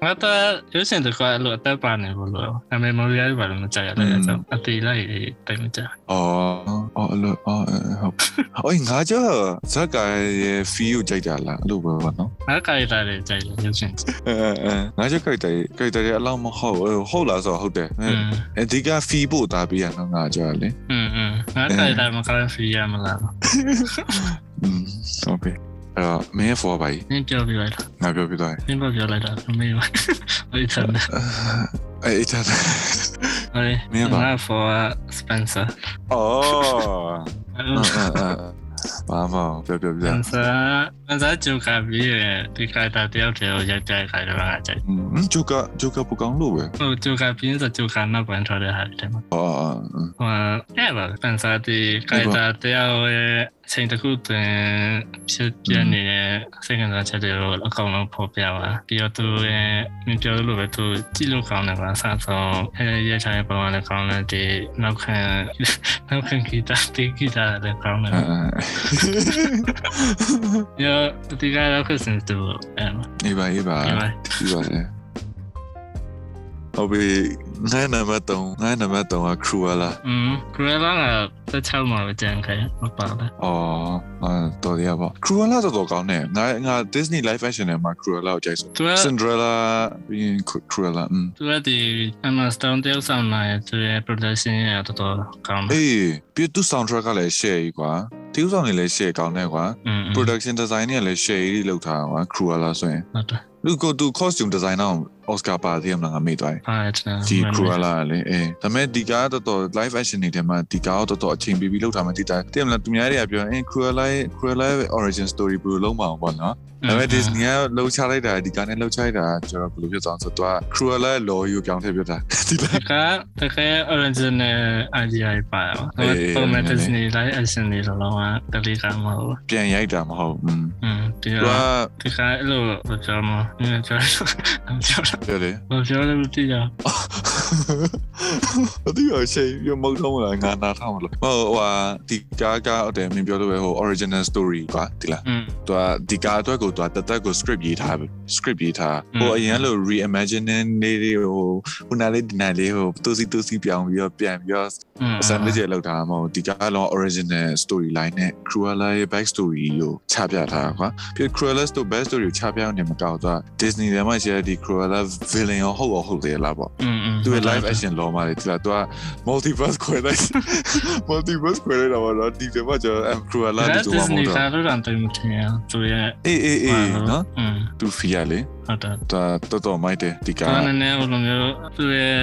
ကုန်လုံးဟုတ်တယ်ဟုတ်တယ်အဲ့မပါနဲ့ငါတော့ရုပ်ရှင်တကွာလို့အသက်ပါနေလို့လို့အမေမော်ရီယာဘာလို့မကြရလဲအဲ့တော့အတေးလိုက်တိုင်မကြအော်အော်အဲ့လိုအော်ဟုတ်အော်ငါကြောဇက်ကရဲ့ feel ကိုကြိုက်တာလားအဲ့လိုပဲပေါ့နော်ငါကြိုက်တာလေကြိုက်တယ်ရုပ်ရှင်အဲအဲငါကြောကြိုက်တယ်ကြိုက်တယ်အလောက်မဟုတ်ဟုတ်လားဆိုဟုတ်တယ်အဓိက feel ပို့တာပြရနော်ငါကြောလေอืมอืมငါကြိုက်တယ်မကလည်း feel ရမလားอืมโอเค အဲ့တော့မင်းဖော်ပါ E နင်းပြောပြလိုက်တာငါပြောပြသွားတယ်နင်းပြောပြလိုက်တာမင်းပါအဲ့ဒါအဲ့ဒါအဲ့မင်းပါဖော်စပန်ဆာအော်ဘာမှပြောပြောပြစပန်ဆာစပန်ဆာဂျိုကာပြီးဒီကတာတယောက်တည်းကိုရိုက်ကြိုက်ခိုင်းတော့အကြိုက်ဂျိုကာဂျိုကာပကောင်းလို့ပဲဟုတ်ဂျိုကာပြီးဆိုဂျိုကာနောက်ပိုင်းထွက်တဲ့ဟာတယ်မှာအော်ဟိုအဲ့ပါစပန်ဆာဒီကတာတယောက်ရဲ့ ချိန်တစ်ခုတွင်ဖြစ်ပြနေတဲ့စိတ်ခံစားချက်တွေကိုအကောင်လုံးဖော်ပြပါပြီးတော့သူရဲ့မပြောလို့ပဲသူကြည့်လို့ကောင်းတယ်ပါအစားဆုံးအဲရချင်ပုံမှန်လည်းကောင်းတယ်ဒီနောက်ခံနောက်ခံဂီတာတီဂီတာလည်းကောင်းတယ်ရောဒီကတော့ခစင်တူအဲအေးပါအေးပါအေးပါဟုတ်ပြီ ငါနံပါတ်3ငါနံပါတ်3က Cruella อืม Cruella ကတစ်ချောင်းမှာပဲကြံခဲ့မပါဘူးအော်အာတော်ရပါ Cruella တော်တော်ကောင်းတယ်ငါငါ Disney live action နဲ့မှာ Cruella ကိုကြိုက်ဆုံး Cinderella ပြီး Cruella อืมသူကဒီ Emma Stone တယောက်ဆောင်လာတဲ့ production ရတော်တော်ကောင်းတယ်အေးပြီးသူ soundtrack ကလည်း share ကြီးကွာတရုပ်ဆောင်တွေလည်း share ကောင်းတယ်ကွာ production design တွေလည်း share ကြီးလောက်ထားကွာ Cruella ဆိုရင်ဟုတ်တယ် လူကိုသူ costume designer အော်စကာပါသေးမလားငါမေ့သွားတယ်အဲ့ဒါဒီ Cruella လေအဲဒါပေမဲ့ဒီကားတော်တော် live action တွေထဲမှာဒီကားတော်တော်အချိန်ပေးပြီးလောက်ထားမှတိတာတိမလားသူများတွေကပြောအင်း Cruella ရဲ့ Cruella ရဲ့ origin story ဘယ်လိုလုံးမအောင်ပေါ့နော်ဒါပေမဲ့ Disney ကလှုပ်ချလိုက်တာဒီကားနဲ့လှုပ်ချလိုက်တာကျွန်တော်ဘယ်လိုဖြစ်သွားဆိုတော့ Cruella ရဲ့ law ကိုပြောင်းထည့်ပြတာဒီလားတကယ်တကယ် original idea ပါတော့ format Disney live action တွေလောကတလေးကမဟုတ်ပြန်ရိုက်တာမဟုတ်อืมဒီကဒီကအဲ့လိုပြောမှာကျွန်တော်对对，我觉得这样。အတူအချိန်ပြမဟုတ်တော့လားငါနားထောင်လို့ဟိုဟာဒီကားကဟုတ်တယ်မင်းပြောလို့ပဲဟို original story ပါဒီလားသူကဒီကားအတွက်ကိုသူကတသက်ကို script ရေးထား script ရေးထားဟိုအရင်လို reimagining နေတွေဟိုခုနလေးဒီနေ့လေးဟိုတူစီတူစီပြောင်းပြီးတော့ပြန်ပြီးတော့အစမ်းလေးကျလောက်ထားမှာဒီကားလုံး original story line နဲ့ Cruella ရဲ့ back story ကိုချပြထားတာကွာပြီး Cruella story back story ကိုချပြအောင်နေမကောက်သူက Disney ထဲမှာရှိတဲ့ဒီ Cruella villain ရောဟုတ်ရောဟုတ်တယ်လားပေါ့သူရဲ့ live action လောမှာလေသူကသူက multiverse ခွဲလိုက် multiverse ခွဲလိုက်တော့တော့ဒီပြမကျွန်တော် cruella ဒီလိုမှာမဟုတ်တော့ Disney ကတော့တော်တော်တင်တယ်သူရဲ့အေးအေးအေးနော်သူဖီရလေဟုတ်တယ်သူတော်တော်မိုက်တယ်ဒီကကနည်းနည်းဟိုလိုမျိုးသူရဲ့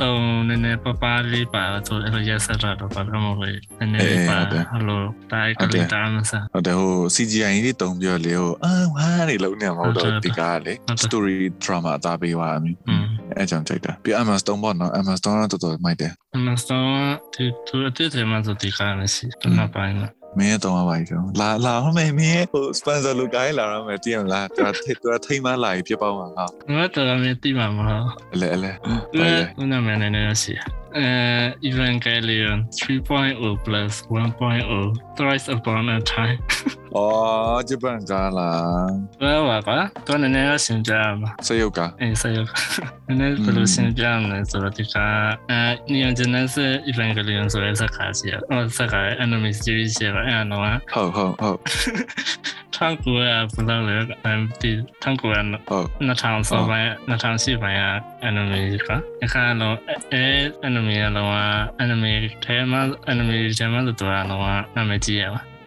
တုံနည်းနည်းပပလေးပါဆိုအဲ့လိုရက်ဆက်တော့ဘာလို့မလို့နည်းနည်းပါဟလိုတိုက်ကလေးတာမစားဟုတ်တယ်ဟို CGI ကြီးတုံပြောလေဟိုအာဝါးနေလုံးနေမှာမဟုတ်တော့ဒီကလေ story drama အသားပေးသွားအမြင်อืมအဲကြောင့်ကြိုက်တာပြီး Emma Stone ပေါ့နော် Emma Stone တော့တော်တော်မိုက်တယ်အမစတော့ဒီသူအတိတ်ထဲမှာဆိုဒီကားနဲ့ရှိတယ်မပိုင်းလား မင်းတော့ပါပြီတော့လာလာဟမေမင်းဟို sponsor လူကိုင်းလာရမယ်တည်ရမလားသူကထိသူကထိမ့်မလာပြီပြပေါ့မှာဟာငါတော်တော်များတိမှာမဟုတ်အလဲအလဲသူကသူနာမည်နဲ့လည်းရှိအဲ Evangelion 3.0 plus 1.0 thrice upon a time အော်ဂျပန်ကလာဘယ်ပါကွာသူနည်းနည်းရှင်းပြမှာစရုပ်ကအေးဆက်ရနည်းနည်းဘယ်လိုရှင်းပြမလဲဆိုတော့ဒီကအဲ Neon Genesis Evangelion ဆိုတဲ့ဇာတ်ကားရှိရအော်ဇာတ်ကား anime series ရှိရအဲ့တော့ဟုတ်ဟုတ်ဟုတ်ထောင်ကူရဘယ်လိုလဲအဲဒီထောင်ကူရဟုတ်2000ဆိုပိုင်း2008ပိုင်းက anime ကအခါတော့အဲ anime ကတော့ anime ထဲမှာ anime ထဲမှာတော့တော့နာမည်ကြီးရပါနော်လေကြီး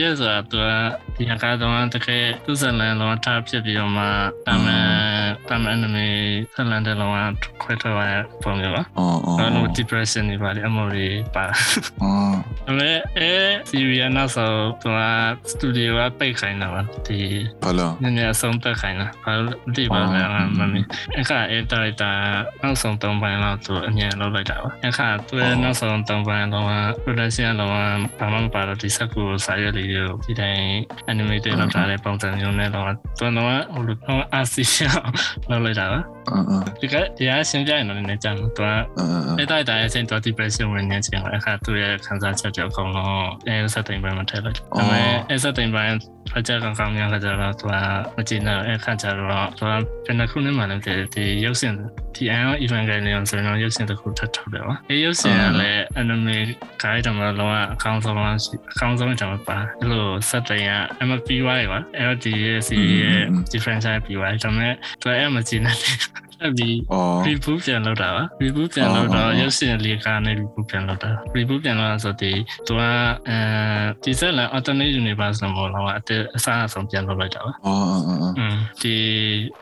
ရဆိုတာသူကဒီအခါတော့တကယ်သူစလန်တော့ထားဖြစ်ပြီးတော့မှတာမန် တာမန် anime စလန်တဲ့လောကခွဲထွက်ရပုံမျိုးပါအော်အော်အဲ့လို depression တွေပါလေအမော်တွေပါအော်ဒါပေမဲ့အဲ series နောက်ဆိုသူက studio ကပိတ်ခိုင်းတာပါဒီဘာလို့နည်းနည်းအဆုံးသက်ခိုင်းတာဘာလို့ဒီပါလဲမမီအခါအဲတိုက်တာနောက်ဆုံး၃ပိုင်းလောက်သူအမြင်လောက်လိုက်တာပါအခါသူရဲ့နောက်ဆုံး၃ပိုင်းလောက် production လောက်ဘာမှမပါတော့ဒီဆက်ကူစာရွက်လေးကိုဒီတိုင်း animated လောက်ထားတဲ့ပုံစံမျိုးနဲ့တော့သူတော့ဟိုလိုအာစီရှာလောက်လိုက်တာပါအင်းအင်း ဒီကဒီအရှင်းပြရင်တော့လည်းကြမ်းသူကအင်းအင်းအဲ့တိုက်တာရဲ့အချိန်တော့ depression ဝင်နေခြင်းအခါသူရဲ့ခံစားချက်တွေအကုန်လုံးအဲစက်တိမ်ပိုင်းမှာထည့်လိုက်ဒါပေမဲ့အဲစက်တိမ်ပိုင်းဖကြကောင်ကောင်များကကြတော့သူကမကြည့်နိုင်အခါကျတော့သူကပြန်တစ်ခုနဲ့မှလည်းဒီရုပ်ရှင်ဒီ Iron Evangelion ဆိုတော့ရုပ်ရှင်တစ်ခုထပ်ထုတ်တယ်ပါအဲရုပ်ရှင်ကလည်း anime ခိုင်းတယ်မလို့အကောင်းဆုံးလားအကောင်းဆုံးတယ်မပါအဲ့လိုစက်တိမ်က MPY ပါအဲ့ဒီရဲ့စီရဲ့ different type ပြီးပါဒါပေမဲ့သူအဲ့မကြည့်နိုင် အဲ့ဒီအော် reboot ပြန်လုပ်တာပါ reboot ပြန်လုပ်တော့ရုပ်ရှင်လေးကားနဲ့ reboot ပြန်လုပ်တာ reboot ပြန်လုပ်တာဆိုတော့သူကအဲဒီဇက်လန် alternate universe လို့မဟုတ်တော့အတအစားအဆုံးပြန်လုပ်လိုက်တာပါအော်အင်းအင်းอืมဒီ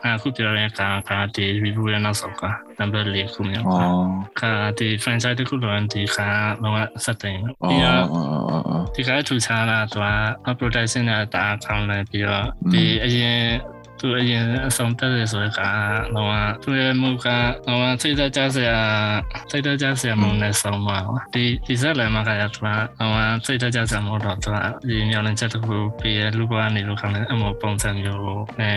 အခုပြောတဲ့ကားကားဒီ reboot ရဲ့နောက်ဆုံးကား number လေးခုမြောက်အောကား်ကားဒီ franchise တစ်ခုလုံးဒီကားလုံးဝစက်တင်ပြီးအော်တော့အော်အော်အော်ဒီကားထူခြားတာသူက production နဲ့တာကောင်းတယ်ပြီးတော့ဒီအရင် သူအရင်အဆုံးတက်တယ်ဆိုတော့ကတော့သူရဲ့မူကတော့စိတ်သက်သာစရာစိတ်သက်သာစရာမုန်းနဲ့ဆုံးပါဘူးဒီဒီဇက်လည်းမကရကတော့စိတ်သက်သာစရာမဟုတ်တော့သူကဒီမျောလင်းချက်တစ်ခုပေးရလူကနေလို့ခံတဲ့အမပုံစံမျိုးကိုအဲ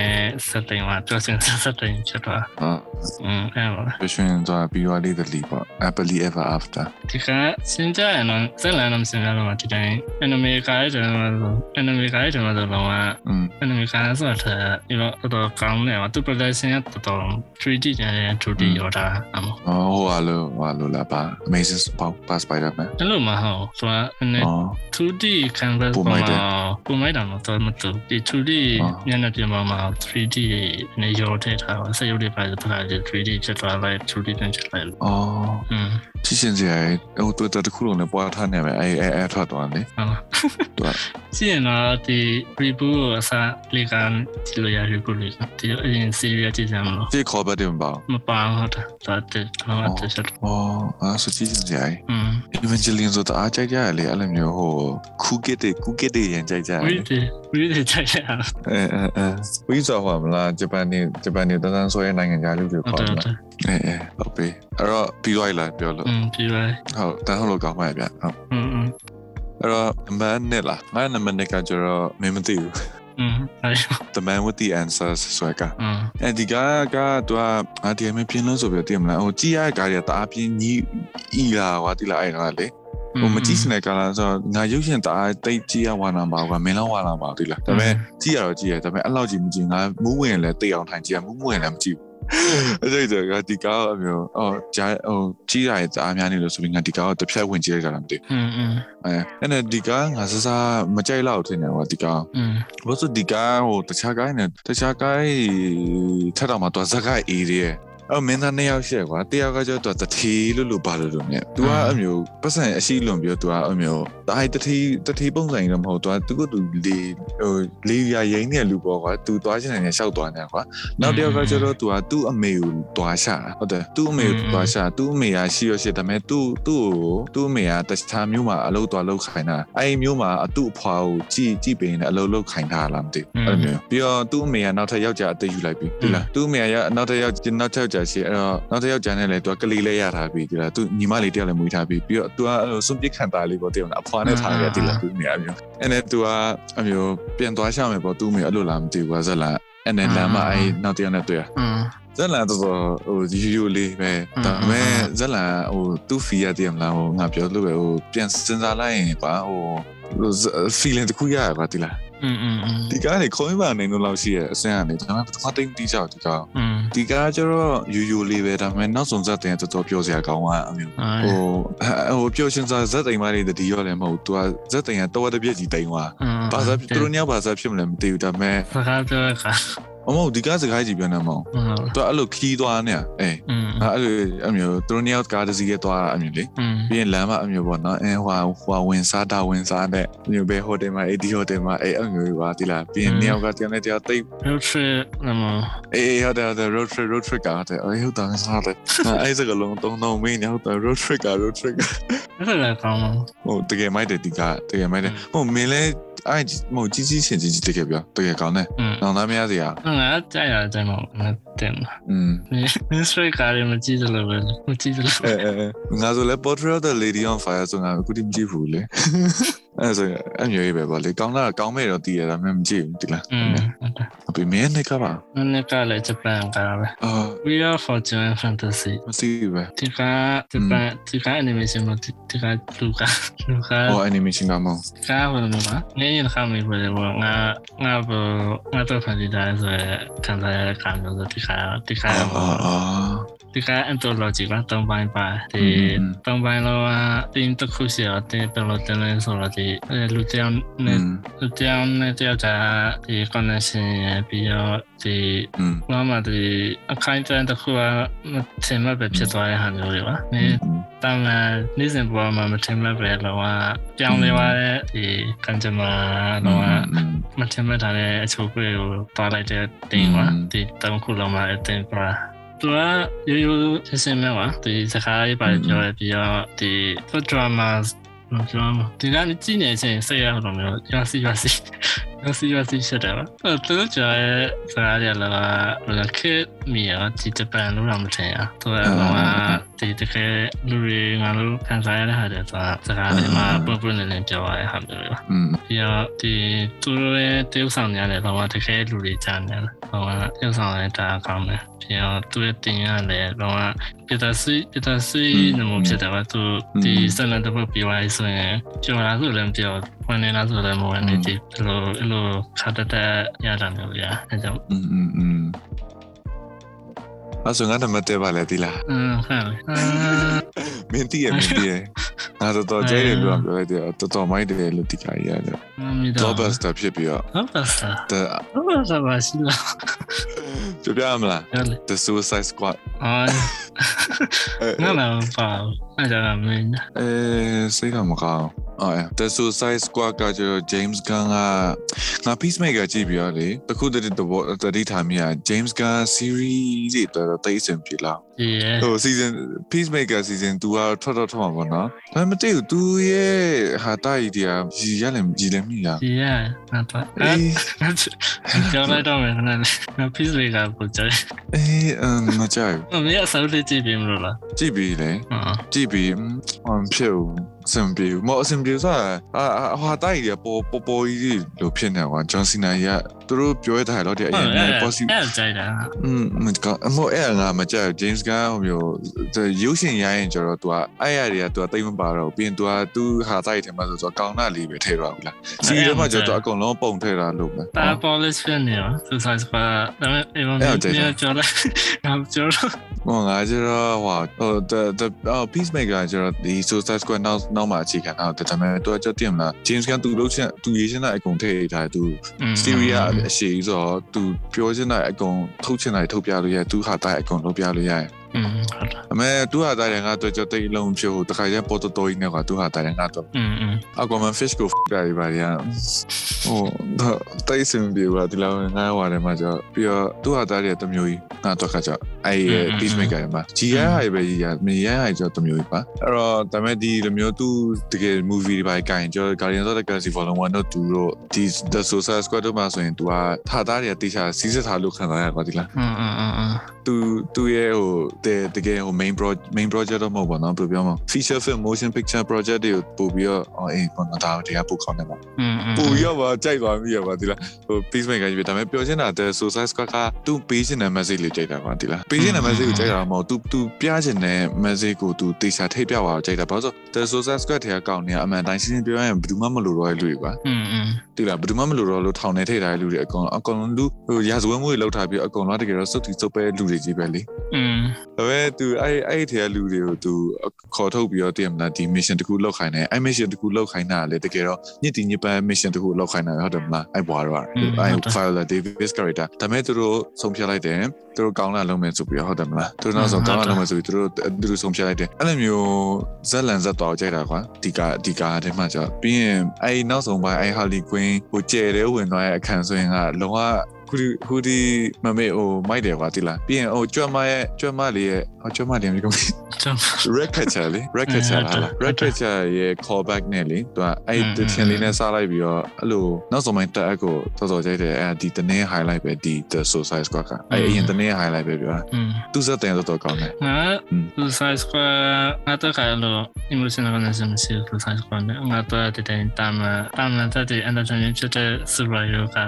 စတင်သွားတွက်စင်စတင်ချက်တော့ဟုတ်အဲပါရှင်သွားပြီးရလေးတလီပေါ့ happily ever after ဒီကစင်ကြရနော်စက်လန်နမစင်ရတော့ဒီတိုင်း anime ကရတဲ့တော့ anime ကရတဲ့တော့တော့ anime ကရဆိုတာဒီလိုတော့တော့ကောင်းတယ်သူ production ကတော်တော် 3D နဲ့ 2D ရောတာအမအော်ဟိုဟာလို့ဟိုဟာလို့လာပါ amazing about pass spider man အဲ့လိုမဟုတ်သူကနည်းအော် 2D canvas ပုံမိုက်တယ်ပုံမိုက်တာတော့တော်မတူဒီ 2D အော်ညနေပြင်မှာ 3D နဲ့ရောထည့်ထားတာစရုပ်တွေပါဆိုတော့ 3D ဖြစ်သွားလိုက် 2D နဲ့ဖြစ်လိုက်လို့အော်อืมချစ်ရှင်စရာဟိုတွေ့တဲ့တစ်ခုလုံးနဲ့ပွားထားနေမယ်အဲအဲအဲထွက်သွားတယ်ဟုတ်လားသူကကြည့်ရင်တော့ဒီ reboot ကိုအစားလေးကကြည့်လို့ရ reboot လေး ကဒီအရင် series ကြည့်ကြမလို့ ဒီခေါ်ပတ်တယ်မပေါ့ မပန်းဟုတ်တယ်ဒါတဲ့တော့တက်ချက် อ๋ออ่าสุจิရှင်စရာ อืม Evangeline ဆိုတာအားကြိုက်ကြရလေအဲ့လိုမျိုးဟိုခုကစ်တဲ့ခုကစ်တဲ့ရန်ကြိုက်ကြရ ဝိ လေ တေဝိတေချက်ရအောင် အဲအဲအဲဝိဇာဟောမလားဂျပန်နေဂျပန်နေတန်းဆွဲနိုင်ငံခြားလူတွေ ဟုတ် ခေါ် တယ် မ ဟုတ်တယ် လားအဲအဲဟုတ်ပြီအဲ့တော့ပြီးသွားပြီလားပြောလို့ อืมပြီးပါ ဟုတ်တန်းဟုတ်လို့ကောင်းပါရဲ့ဗျဟုတ် อืมอืม အဲ့တော့နံပါတ်1လားငါနံပါတ်1ကကျတော့မင်းမသိဘူး อืมအဲ့ The man with the answers ဆိုကอืมအဲဒီကကသူကအဒီမပြင်းလို့ဆိုပြီးတည်မလားဟိုကြည်ရတဲ့ကားတွေကတအားပြင်းကြီးဤလာကွာတိလာအဲ့ဒါလေဟိုမကြည့်စနေကလာဆိုငါရုပ်ရှင်တအားတိတ်ကြည့်ရဝါနာပါကွာမင်းလောက်ဝါနာပါတိလားဒါပေမဲ့ကြည့်ရတော့ကြည့်ရဒါပေမဲ့အဲ့လောက်ကြီးမကြည့်ငါမူးဝင်လည်းတိတ်အောင်ထိုင်ကြည့်ရမူးဝင်လည်းမကြည့်ဘူး အဲ့ဒါကြောင့်ဒီကားအမျိုးအော်ဂျာဟိုကြီးရတဲ့အားများနေလို့ဆိုပြီးငါဒီကားကိုတစ်ဖြတ်ဝင်ကြည့်ရတာမသိ อืมอืม အဲအဲ့နဲ့ဒီကားငါစစားမကြိုက်တော့ထင်တယ်ကွာဒီကား อืม ဘာလို့ဒီကားဟိုတခြားကားနဲ့တခြားကားထက်တော့မှတော့ဇက်ကိုက်အေးရဲ့အော်မင်းသားနှစ်ယောက်ရှိရကွာတယောက်ကကျတော့တထေးလို့လို့ပါလို့လို့မြဲ तू ကအမျိုးပတ်စံအရှိလွန်ပြီးတော့ तू ကအမျိုး အဲတတိတတိပုံစံကြီးတော့မဟုတ်သွားသူကသူလေဟိုလေရရင်တဲ့လူပေါ့ကွာသူသွားချင်တယ်ရှောက်သွားတယ်ကွာနောက်တစ်ယောက်ကကျတော့သူကသူ့အမေကိုသွားရှာဟုတ်တယ်သူ့အမေကိုသွားရှာသူ့အမေကရှိရရှိဒါပေမဲ့သူ့သူ့ကိုသူ့အမေကတခြားမျိုးမှာအလုပ်သွားလုပ်ခိုင်းတာအဲဒီမျိုးမှာအတူအဖွာကိုကြည်ကြည်ပင်နဲ့အလုပ်လုပ်ခိုင်းတာလားမသိဘူးအဲ့လိုမျိုးပြီးတော့သူ့အမေကနောက်ထပ်ယောက်ျားအသေးယူလိုက်ပြီဒီလားသူ့အမေကနောက်ထပ်ယောက်နောက်ထပ်ယောက်ျားရှိအဲ့တော့နောက်ထပ်ယောက်ျားနဲ့လည်းသူကကလေးလေးရထားပြီဒီလားသူညီမလေးတယောက်လည်းမွေးထားပြီပြီးတော့သူကစွန့်ပစ်ခံတာလေးပေါ့တယောက်အဖွာနဲ့ထားခဲ့ဒီလားသူ့အမေအမျိုးအဲ့နဲ့သူကအမျိုးပြန်သွားရှာမယ်ပေါ့သူ့အမေအဲ့လိုလားမသိဘူးဇက်လာအဲ့နဲ့လမ်းမှာအဲ့နောက်တယောက်နဲ့တွေ့ရอืมဇက်လန်တော့ဟိုယူယူလေးပဲဒါပေမဲ့ဇက်လန်ဟိုသူ့ဖီရတည်မလားဟိုငါပြောလို့ပဲဟိုပြန်စဉ်းစားလိုက်ရင်ပါဟို feeling တခုရရပါတိလား อืมอืมอืม ဒီကားနေခေါင်းမနိုင်လို့လောက်ရှိရအစမ်းကနေကျွန်တော်တစ်ခါတိတ်တိကျဒီကား อืม ဒီကားကျတော့ယူယူလေးပဲဒါပေမဲ့နောက်ဆုံးဇက်တင်တော်တော်ပြောစရာကောင်းသွားအမျိုး အာ ဟိုဟိုပြောရှင်စားဇက်တိမ်မလေးတတိရောလည်းမဟုတ်သူကဇက်တိမ်ကတော့တပြက်ကြီးတိမ်သွား อืม ဘာသာသူတို့ညဘာသာဖြစ်မလဲမသိဘူးဒါပေမဲ့ စကားပြောခါ အ မဟုတ်ဒီကစကားကြီးပြန်နေမအောင်သူအဲ့လိုခီးသွားနေအေးအဲ့လိုအမျိုးသူတို့နှစ်ယောက်ကားတစ်စီးရဲ့သွားတာအမျိုးလေပြီးရင်လမ်းမအမျိုးပေါ့နော်အင်းဟွာဟွာဝင်စားတာဝင်စားတဲ့အမျိုးပဲဟိုတယ်မှာအေးဒီဟိုတယ်မှာအေးအမျိုးပါတိလားပြီးရင်နှစ်ယောက်ကတရားနဲ့တရားသိပ် road trip အမအေးဟုတ်တယ်ဟုတ်တယ် road trip road trip ကားတဲ့အေးဟုတ်တယ်စားတယ်အဲ့စကလုံးတုံးတုံးမင်းဟုတ်တယ် road trip ကာ road trip ကာအဲ့ဒါလည်းကောင်းဟုတ်တကယ်မိုက်တယ်ဒီကတကယ်မိုက်တယ်ဟိုမင်းလဲ အဲ့မဟုတ်ကြီးကြီးဆင်ကြီးကြီးတကယ်ပြောတကယ်ကောင်းတယ်နောက်သားမရစီကငါကြိုက်ရကြိုက်မှာငါတင်တာอืม ministry ကလည်းမကြည့်သလိုပဲမကြည့်သလိုငါဆိုလဲ portrait of the lady on fire ဆိုငါအခုတိမကြည့်ဘူးလေအဲ့ဆိုရင်အမျိုးကြီးပဲပေါ့လေကောင်းလားကောင်းမဲ့တော့တည်ရတာမှမကြည့်ဘူးဒီလားဟုတ်ပြီမင်းနေကပါမင်းနေကလည်းဂျပန်ကပဲအော် we are fortune fantasy မသိဘူးပဲဒီကဂျပန်ဒီက animation မဒီကလူကလူကဟော animation ကမောကာဘယ်မှာလဲနေရင်ခါမေးပဲပေါ့ငါငါဘငါတော့ဖန်တီတာဆိုရခံစားရတဲ့ခံလို့ဒီကဒီကအော်ဒီက anthology က၃ပိုင်းပါတယ်ဒီ၃ပိုင်းလောက theme တစ်ခုစီတော့ theme တစ်လုံးတင်လဲဆိုတော့ဒီလူတယောက်နဲ့လူတယောက်နဲ့တယောက်ကြာဒီ connection ပြီးတော့ဒီဘာမှဒီအခိုင်အတန့်တစ်ခုကမထင်မှတ်ပဲဖြစ်သွားတဲ့ဟာမျိုးတွေပါ။နင်းတမ်းလာနေ့စဉ်ပေါ်မှာမထင်မှတ်ပဲလောကပြောင်းလဲသွားတဲ့ဒီ consumer လောကမထင်မှတ်ထားတဲ့အချိုးကွေးကိုတွားလိုက်တဲ့တင်ပါဒီတမ်းခုလုံးမှာအတင်ပါသူကရိုးရိုးစင်စင်မဲ့ပါဒီစကားရေးပါပြောရပြီးတော့ဒီ food dramas ကျွန်တော်ဒီကနေ့ကြည့်နေချင်းစိတ်ရတော့မျိုးရစီရစီ ရစီရစီရှက်တယ်ပါအဲ့တော့ကျွန်တော်ရဲ့စကားရလာလာခေမီယာဒီဂျပန်လို့တော့မထင်ရသူကတော့ဒီတကယ်လူတွေငါတို့ခံစားရတဲ့ဟာတွေဆိုစကားလေးမှာပုံပုံနေနေပြောရတဲ့ဟာမျိုးပါอืมပြီးတော့ဒီသူတို့ရဲ့တရုပ်ဆောင်များတယ်တော့တကယ်လူတွေကြားနေတယ်ဟိုကတရုပ်ဆောင်လည်းတာကောင်းတယ်ပြီးတော့သူရဲ့တင်ရတယ်တော့ပြတာစီပြတာစီနမဖြစ်တယ်ကသူဒီစနစ်တော့ပြောရဆိုရင်ကျော်လာဆိုလည်းပြောဝင်နေလားဆိုလည်းမဝင်နေဒီလိုအဲ့လိုခါတတရတာမျိုးရအဲကြောင့် อืมอืมอืมအဲ့ဆိုငါနံပါတ်1ပါလေဒီလား အင်းဟုတ်လေအာ မင်းတည်ရမင်းတည်ရငါတော့တော့ကျဲတယ်လို့ပြောလိုက်တယ်တော်တော်မိုက်တယ်လို့ဒီကကြီးရတယ် မမီတော့ Blockbuster ဖြစ်ပြီးတော့ ဟုတ်ပါစား တဲ့ ဟုတ်ပါစားပါရှိလား ပြောပြမလား ဟုတ်လေ The Suicide Squad အော်ငါလည်းပါ အဲ့ဒါမင်းအဲစိတ်ကမကောင်းအော် The Suicide Squad ကကျတော့ James Gunn ကငါ Peacemaker ကြည့်ပြီးတော့လေတခုတည်းတဘောတတိထားမိရ James Gunn series တွေတော့တိတ်ဆင်ပြီလားဒီရဲ့ဟို season Peacemaker season 2ကထွက်တော့ထွက်မှာပေါ့နော်ဒါပေမဲ့မသိဘူး तू ရဲ့ဟာတာကြီးတရားကြီးရလည်းကြီးလည်းမိလားဒီရဲ့ငါတော့အဲ့အေးကျော်လိုက်တော့မယ်ခဏလေးငါ piece လေးကပို့ကြတယ်အေးအမ်မကြိုက်။မင်းအစားလေးကြည့်ပြမလို့လားဘူးကြည့်ပြီးလေ။ဟုတ်ကြည့်ပြီးအမ်ဖြ စ်ဘူးစံပြေဘူးမအစံပြေဆိုတာအာဟာတာကြီးပေါ်ပေါ်ပေါ်ကြီးလို့ဖြစ်နေကွာဂျွန်စီနာကြီးကသူတို့ပြောရတဲ့တော့တဲ့အရင်က possible အဲ့ကြိုက်တာ อืมမကအမောအဲ့ငါမကြိုက် James Gunn ဟိုမျိုးရုပ်ရှင်ရိုင်းရင်ကျတော့ तू အဲ့ရတွေက तू တိတ်မပါတော့ပြီးရင် तू သူဟာတိုက်ထဲမှာဆိုတော့ကောင်းတာလေးပဲထည့်တော့ဘူးလားစီထဲမှာကျတော့အကုန်လုံးပုံထည့်တာလို့ပဲ ။တာ polish ဖြစ်နေပါသူဆိုင်စပါဒါပေမဲ့အေးမင်းကျော်လိုက်ငါကျော်တော့ ဟောငါကျတော့ဟိုဟို the the oh peacemaker ကျတော့ဒီ suicide squad နောက် ်နောက်မှာအခြေခံထားတယ်ဒါပေမဲ့သူကကြောက်တင်မလား James Gunn သူလုပ်ချင်သူရေးချင်တဲ့အကုန်ထည့်ထားတယ်သူ Syria အရှိကြီးဆိုတော့သူပြောချင်တဲ့အကုန်ထုတ်ချင်တာထုတ်ပြလို့ရတယ်သူဟာတိုင်းအကုန်လုပ်ပြလို့ရတယ် อืมဟုတ်လား အမေသူဟာတားတယ်ငါတော့ကြတိတ်အလုံးဖြစ်ဟိုတခါကျပေါ်တော်တော်ကြီးနဲ့ကသူဟာတားတယ်ငါတော့ อืมอืม အကောင်မ fish ကိုပြရပါရဟိုတိတ်စင်ပြေပါဒီလောက်ငါဝါတယ်မှာကျပြီးတော့သူဟာတားတယ်တမျိုးကြီးငါတော့ခါကျအဲ့ peacemaker မှာကြီးရဟိုပဲကြီးရမြေရဟိုကျတမျိုးကြီးပါအဲ့တော့ဒါမဲ့ဒီလိုမျိုးသူတကယ် movie တွေပါကြင်ကျ Guardians of the Galaxy Volume 1တော့သူတို့ဒီ The Suicide Squad တို့မှာဆိုရင်သူကထားတားတယ်တေချာစီးစက်ထားလို့ခံစားရပါဒီလား อืมอืมอืม သူသူရဲ့ဟို တဲ့တကယ်ဟို main project main project တော့မဟုတ်ပါတော့ပြောပြောမှာ feature film motion picture project တွေကိုပို့ပြီးတော့အေးပေါ့နော်ဒါတွေကပို့ခေါင်းနေပါပို့ပြီးတော့ပါကြိုက်ပါမိရပါဒီလားဟို peacemaker ကြီးဒါပေမဲ့ပြောချင်တာတဲ့ suicide squad က तू ပေးချင်တဲ့ message လေးကြိုက်တာပါဒီလားပေးချင်တဲ့ message ကိုကြိုက်တာမဟုတ် तू तू ပြချင်တဲ့ message ကို तू တေချာထိပ်ပြပါတော့ကြိုက်တာဘာလို့ဆို the suicide squad ထဲကကောင်းနေရအမှန်တိုင်းရှင်းရှင်းပြောရရင်ဘယ်သူမှမလိုတော့တဲ့လူတွေပါဒီလားဘယ်သူမှမလိုတော့လို့ထောင်နေထိပ်ထားတဲ့လူတွေအကုန်အကုန်လုံးလူဟိုရာဇဝဲမှုတွေလောက်ထားပြီးအကုန်လုံးတကယ်တော့စုတ်တီစုတ်ပဲလူတွေကြီးပဲလေอืม ဒါပေမဲ့ तू အဲ့အဲ့ထဲကလူတွေကို तू ခေါ်ထုတ်ပြီးတော့တည်မလားဒီ mission တခုလောက်ခိုင်းတယ်အဲ့ mission တခုလောက်ခိုင်းတာလေတကယ်တော့ညစ်တီညစ်ပန်း mission တခုလောက်ခိုင်းတာဟုတ်တယ်မလားအဲ့ဘွားတော့အဲ့ Viola Davis character ဒါပေမဲ့သူတို့ဆုံးဖြတ်လိုက်တယ်သူတို့ကောင်းလာလုံးမယ်ဆိုပြီးဟုတ်တယ်မလားသူတို့နောက်ဆုံးကောင်းလာလုံးမယ်ဆိုပြီးသူတို့သူတို့ဆုံးဖြတ်လိုက်တယ်အဲ့လိုမျိုးဇက်လန်ဇက်တော်ကြိုက်တာကွာဒီကဒီကာထဲမှာကြောပြီးရင်အဲ့နောက်ဆုံးပိုင်းအဲ့ Harley Quinn ဟိုကျဲတဲ့ဝင်သွားရဲ့အခန်းဆိုရင်ကလုံးဝ ခုဒီခုဒီမမေဟိုမိုက်တယ်ကွာတိလားပြီးရင်ဟိုကြွတ်မရဲ့ကြွတ်မလေးရဲ့ဟိုကြွတ်မလေးမျိုးကျွန် red catcher လေ red catcher လား red catcher ရဲ့ callback နဲ့လေသူကအဲ့တချင်လေးနဲ့စားလိုက်ပြီးတော့အဲ့လိုနောက်ဆုံးပိုင်းတက်အပ်ကိုတော်တော်ကြိုက်တယ်အဲ့ဒီတနေ့ highlight ပဲဒီ the suicide squad ကအဲ့အရင်တနေ့ highlight ပဲပြောတာอืมသူစက်တယ်တော်တော်ကောင်းတယ်ငါသူဆိုင်စကွာငါတော့ကလို့ emotional connection မရှိဘူးသူဆိုင်စကွာနဲ့ငါတော့တတဲ့တာမတာမတက်တဲ့ entertainment ဖြစ်တဲ့ superhero က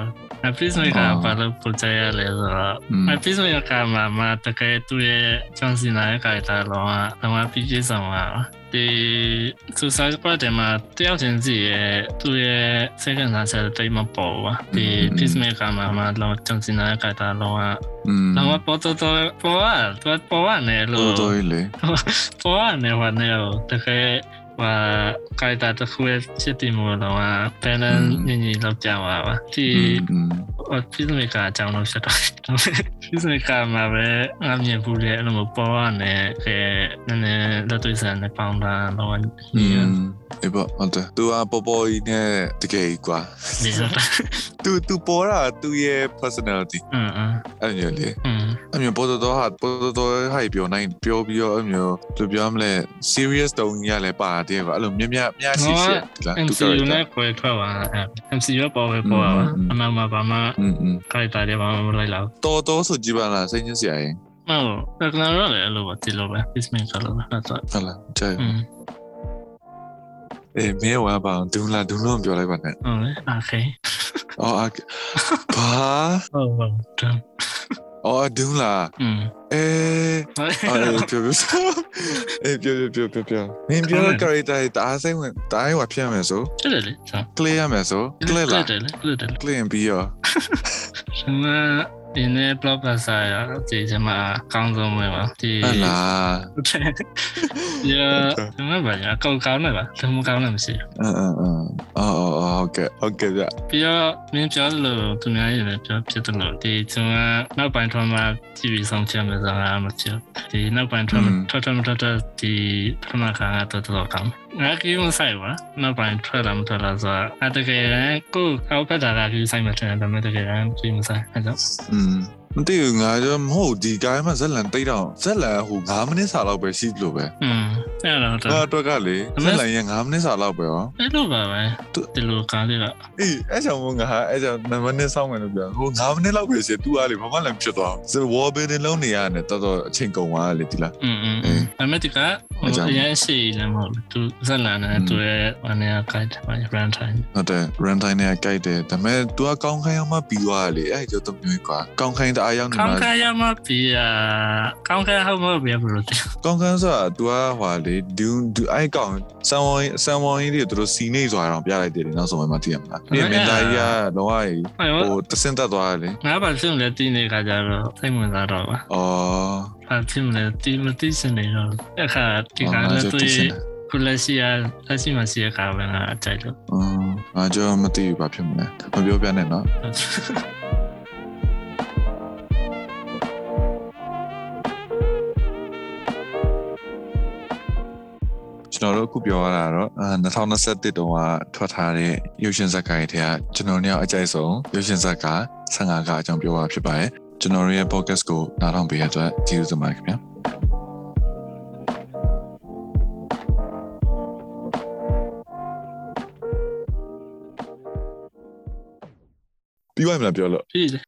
ငါ please မကဘာလို့ပူကြရလဲဆိုတော့ငါ please မကမှာမတကယ်သူရဲ့ချန်စီနာရဲ့ character လောကတော့ပြည့်ပြည့်စုံပါ ဒီ suicide squad တဲ့မှာတယောက်ချင်းစီရဲ့သူရဲ့စိတ်ကစားချက်တိတ်မပေါ်ပါဒီ please မကမှာမလောချန်စီနာရဲ့ character လောက อืม လောပေါ်တော့ပေါ်อ่ะตัวပေါ်อ่ะเนี่ยလို့ တော်တော်လေ ပေါ်อ่ะเนี่ยว่าเนี่ยတကယ်ว่าကိုက်တာတစ်ခုရဲ့ဖြစ်တည်မှုတော့ว่าဘယ်နဲ့ညင်ညင်လောက်ကြပါပါဒီ อืม ဖိ peacemaker အကြောင်းတော့ဖြစ်တော့ peacemaker မှာပဲအမြင်ဘူးလေအဲ့လိုမျိုးပေါ်ရနေအဲနည်းနည်းလက်တွေ့ဆန်နဲ့ပေါင်းတာတော့อืม အေးပေါ့ဟုတ်တယ်သူကပေါ်ပေါ်ကြီးနဲ့တကယ်ကြီးကွာ ဒီဆိုတော့ သူသူပေါ်တာသူရဲ့ personality อืมอืม အဲ့လိုလေ อืม အမျိုးပေါ်တော်ဟာပေါ်တော်ဟိုက်ပြောနိုင်ပြောပြီးတော့အမျိုးသူပြောမလဲ serious တုံးကြီးရလဲပါတယ်ကွာအဲ့လိုမြမြမြရှိရှိဒီလားသူ MCU နဲ့ခွဲထွက်သွားတာ MCU ပေါ်ပဲပေါ်ပါအမှန်မှာဘာမှ อืมอืม ကိုက်တာတွေဘာမှမလိုက်လောက် တော်တော်ဆိုကြည့်ပါလားစိတ်ညစ်စရာရင် ဟုတ်ဒါကလည်းလည်းအဲ့လိုပဲဒီလိုပဲ peacemaker လို့ပဲအဲ့တော့ ဟုတ်လားကြိုက် อืม အေးမဲဝါပါဒူလာဒူလုံးပြောလိုက်ပါနဲ့ ဟုတ်လေโอเค အော်အဘာ ဟုတ်ဟုတ်တမ် အော်ဒူလာ อืม အေး ဟုတ် အေးပြောပြောအေးပြောပြောပြောပြောမင်းပြော character တားစိမ့်ဝင်တားရွာဖြစ်မယ်ဆို တယ်လေဆာ clear ရမယ်ဆို clear လား တယ်လေတယ်လေ clear ပြီးရော 什么 ဒီနေ့ blog ပါစာရဒီကျမအကောင်းဆုံးပဲပါဒီဟလာဒပြီးတော့ဒီမှာပါရအကောက်ကောင်းတယ်ပါဒါမှမကောင်းလည်းမရှိဘူးအင်းအင်းအင်းအော်အော်အော်ဟုတ်ကဲ့ဟုတ်ကဲ့ဗျပြီးတော့မင်းပြောလို့သူများရလည်းပြောဖြစ်တယ်လို့ဒီကျွန်တော်နောက်ပိုင်းထွန်းမှာကြည့်ပြီးဆုံးဖြတ်မယ်ဆိုတာမဖြစ်ဒီနောက်ပိုင်းထွန်းထွက်ထွက်ထွက်ထွက်ဒီပထမခါကတော့တော်ကောင်း ငါကြီးမဆိုင်ပါနောက်ပိုင်းထွက်လာမထွက်လာဆိုတာအတကယ်ကိုအောက်ဖက်တာကကြီးဆိုင်မှတယ်ဒါပေမဲ့တကယ်ကြီးမဆိုင်အဲ့တော့อืม မသိဘူးငါကြောမဟုတ်ဒီကိုင်းမှာဇက်လန်တိတ်တော့ဇက်လန်ဟို9မိနစ်စာလောက်ပဲရှိလို့ပဲ อืมအဲ့တော့ ငါအတွက်ကလေဇက်လန်ရဲ့9မိနစ်စာလောက်ပဲဟော အဲ့လိုပါပဲဒီလိုကားလေးက အေးအဲ့ကြောင့်မို့ငါအဲ့ကြောင့်9မိနစ်စောင့်မယ်လို့ပြောဟို9မိနစ်လောက်ပဲရှိသူအားလေဘာမှလည်းဖြစ်သွားစဝေါ်ဘီဒင်လုံးနေရတယ်တော်တော်အချိန်ကုန်သွားလေဒီလား อืมอืมဒါမဲ့ဒီကဟိုအရင်ရှိနေမဟုတ်သူဇက်လာနေသူရဲ့အနေအကိုက်ပါ run time ဟုတ်တယ် run time နဲ့ကြိုက်တယ်ဒါပေမဲ့ तू ကကောင်းခိုင်းအောင်မပြီးသွားလေအဲ့ကြောင့်တော့မျိုးကွာကောင်းခိုင်းတ အားရောက်နေ ကော မှာ င်းကရမပြီอ่ะကောင်းကဟောမဘယ်ဘလို့ ကောင်းခန်းဆိုတာ तू ကဟွာလေဒူဒူအဲ့ကောင်ဆန်ဝိုင်းဆန်ဝိုင်းလေးတို့စီနေဆိုတာတော့ပြလိုက်တယ်လေနောက်ဆုံးမှသိရမလားဒီမင်းသားကြီးကတော့ဟို အဲ့ ဟိုတစင်တက်သွားတယ်လေ ငါဘာဖြစ်လဲတင်းနေခါကြတော့စိတ်ဝင်စားတော့ပါ အော် ဘာဖြစ်လဲတီမတိစနေတော့အခါဒီကလည်းသူခုလက်ရှိရလက်ရှိမှရှိရခါပဲငါအကြိုက်လို့ အင်းအားကြောင့်မသိဘူးဘာဖြစ်မလဲမပြောပြနဲ့နော် ကျွန်တော်တို့အခုပြောရတာတော့အာ2021တုန်းကထွက်ထားတဲ့ရုပ်ရှင်ဇာတ်ကားတွေထဲကကျွန်တော်တို့အကြိုက်ဆုံးရုပ်ရှင်ဇာတ်ကား15ကားအကြောင်းပြောရဖြစ်ပါတယ်ကျွန်တော်တို့ရဲ့ podcast ကိုနားထောင်ပေးရတဲ့အတွက်ကျေးဇူးတင်ပါတယ်ခင်ဗျာပြီးသွားပြီမလားပြောလို့ပြီးတယ်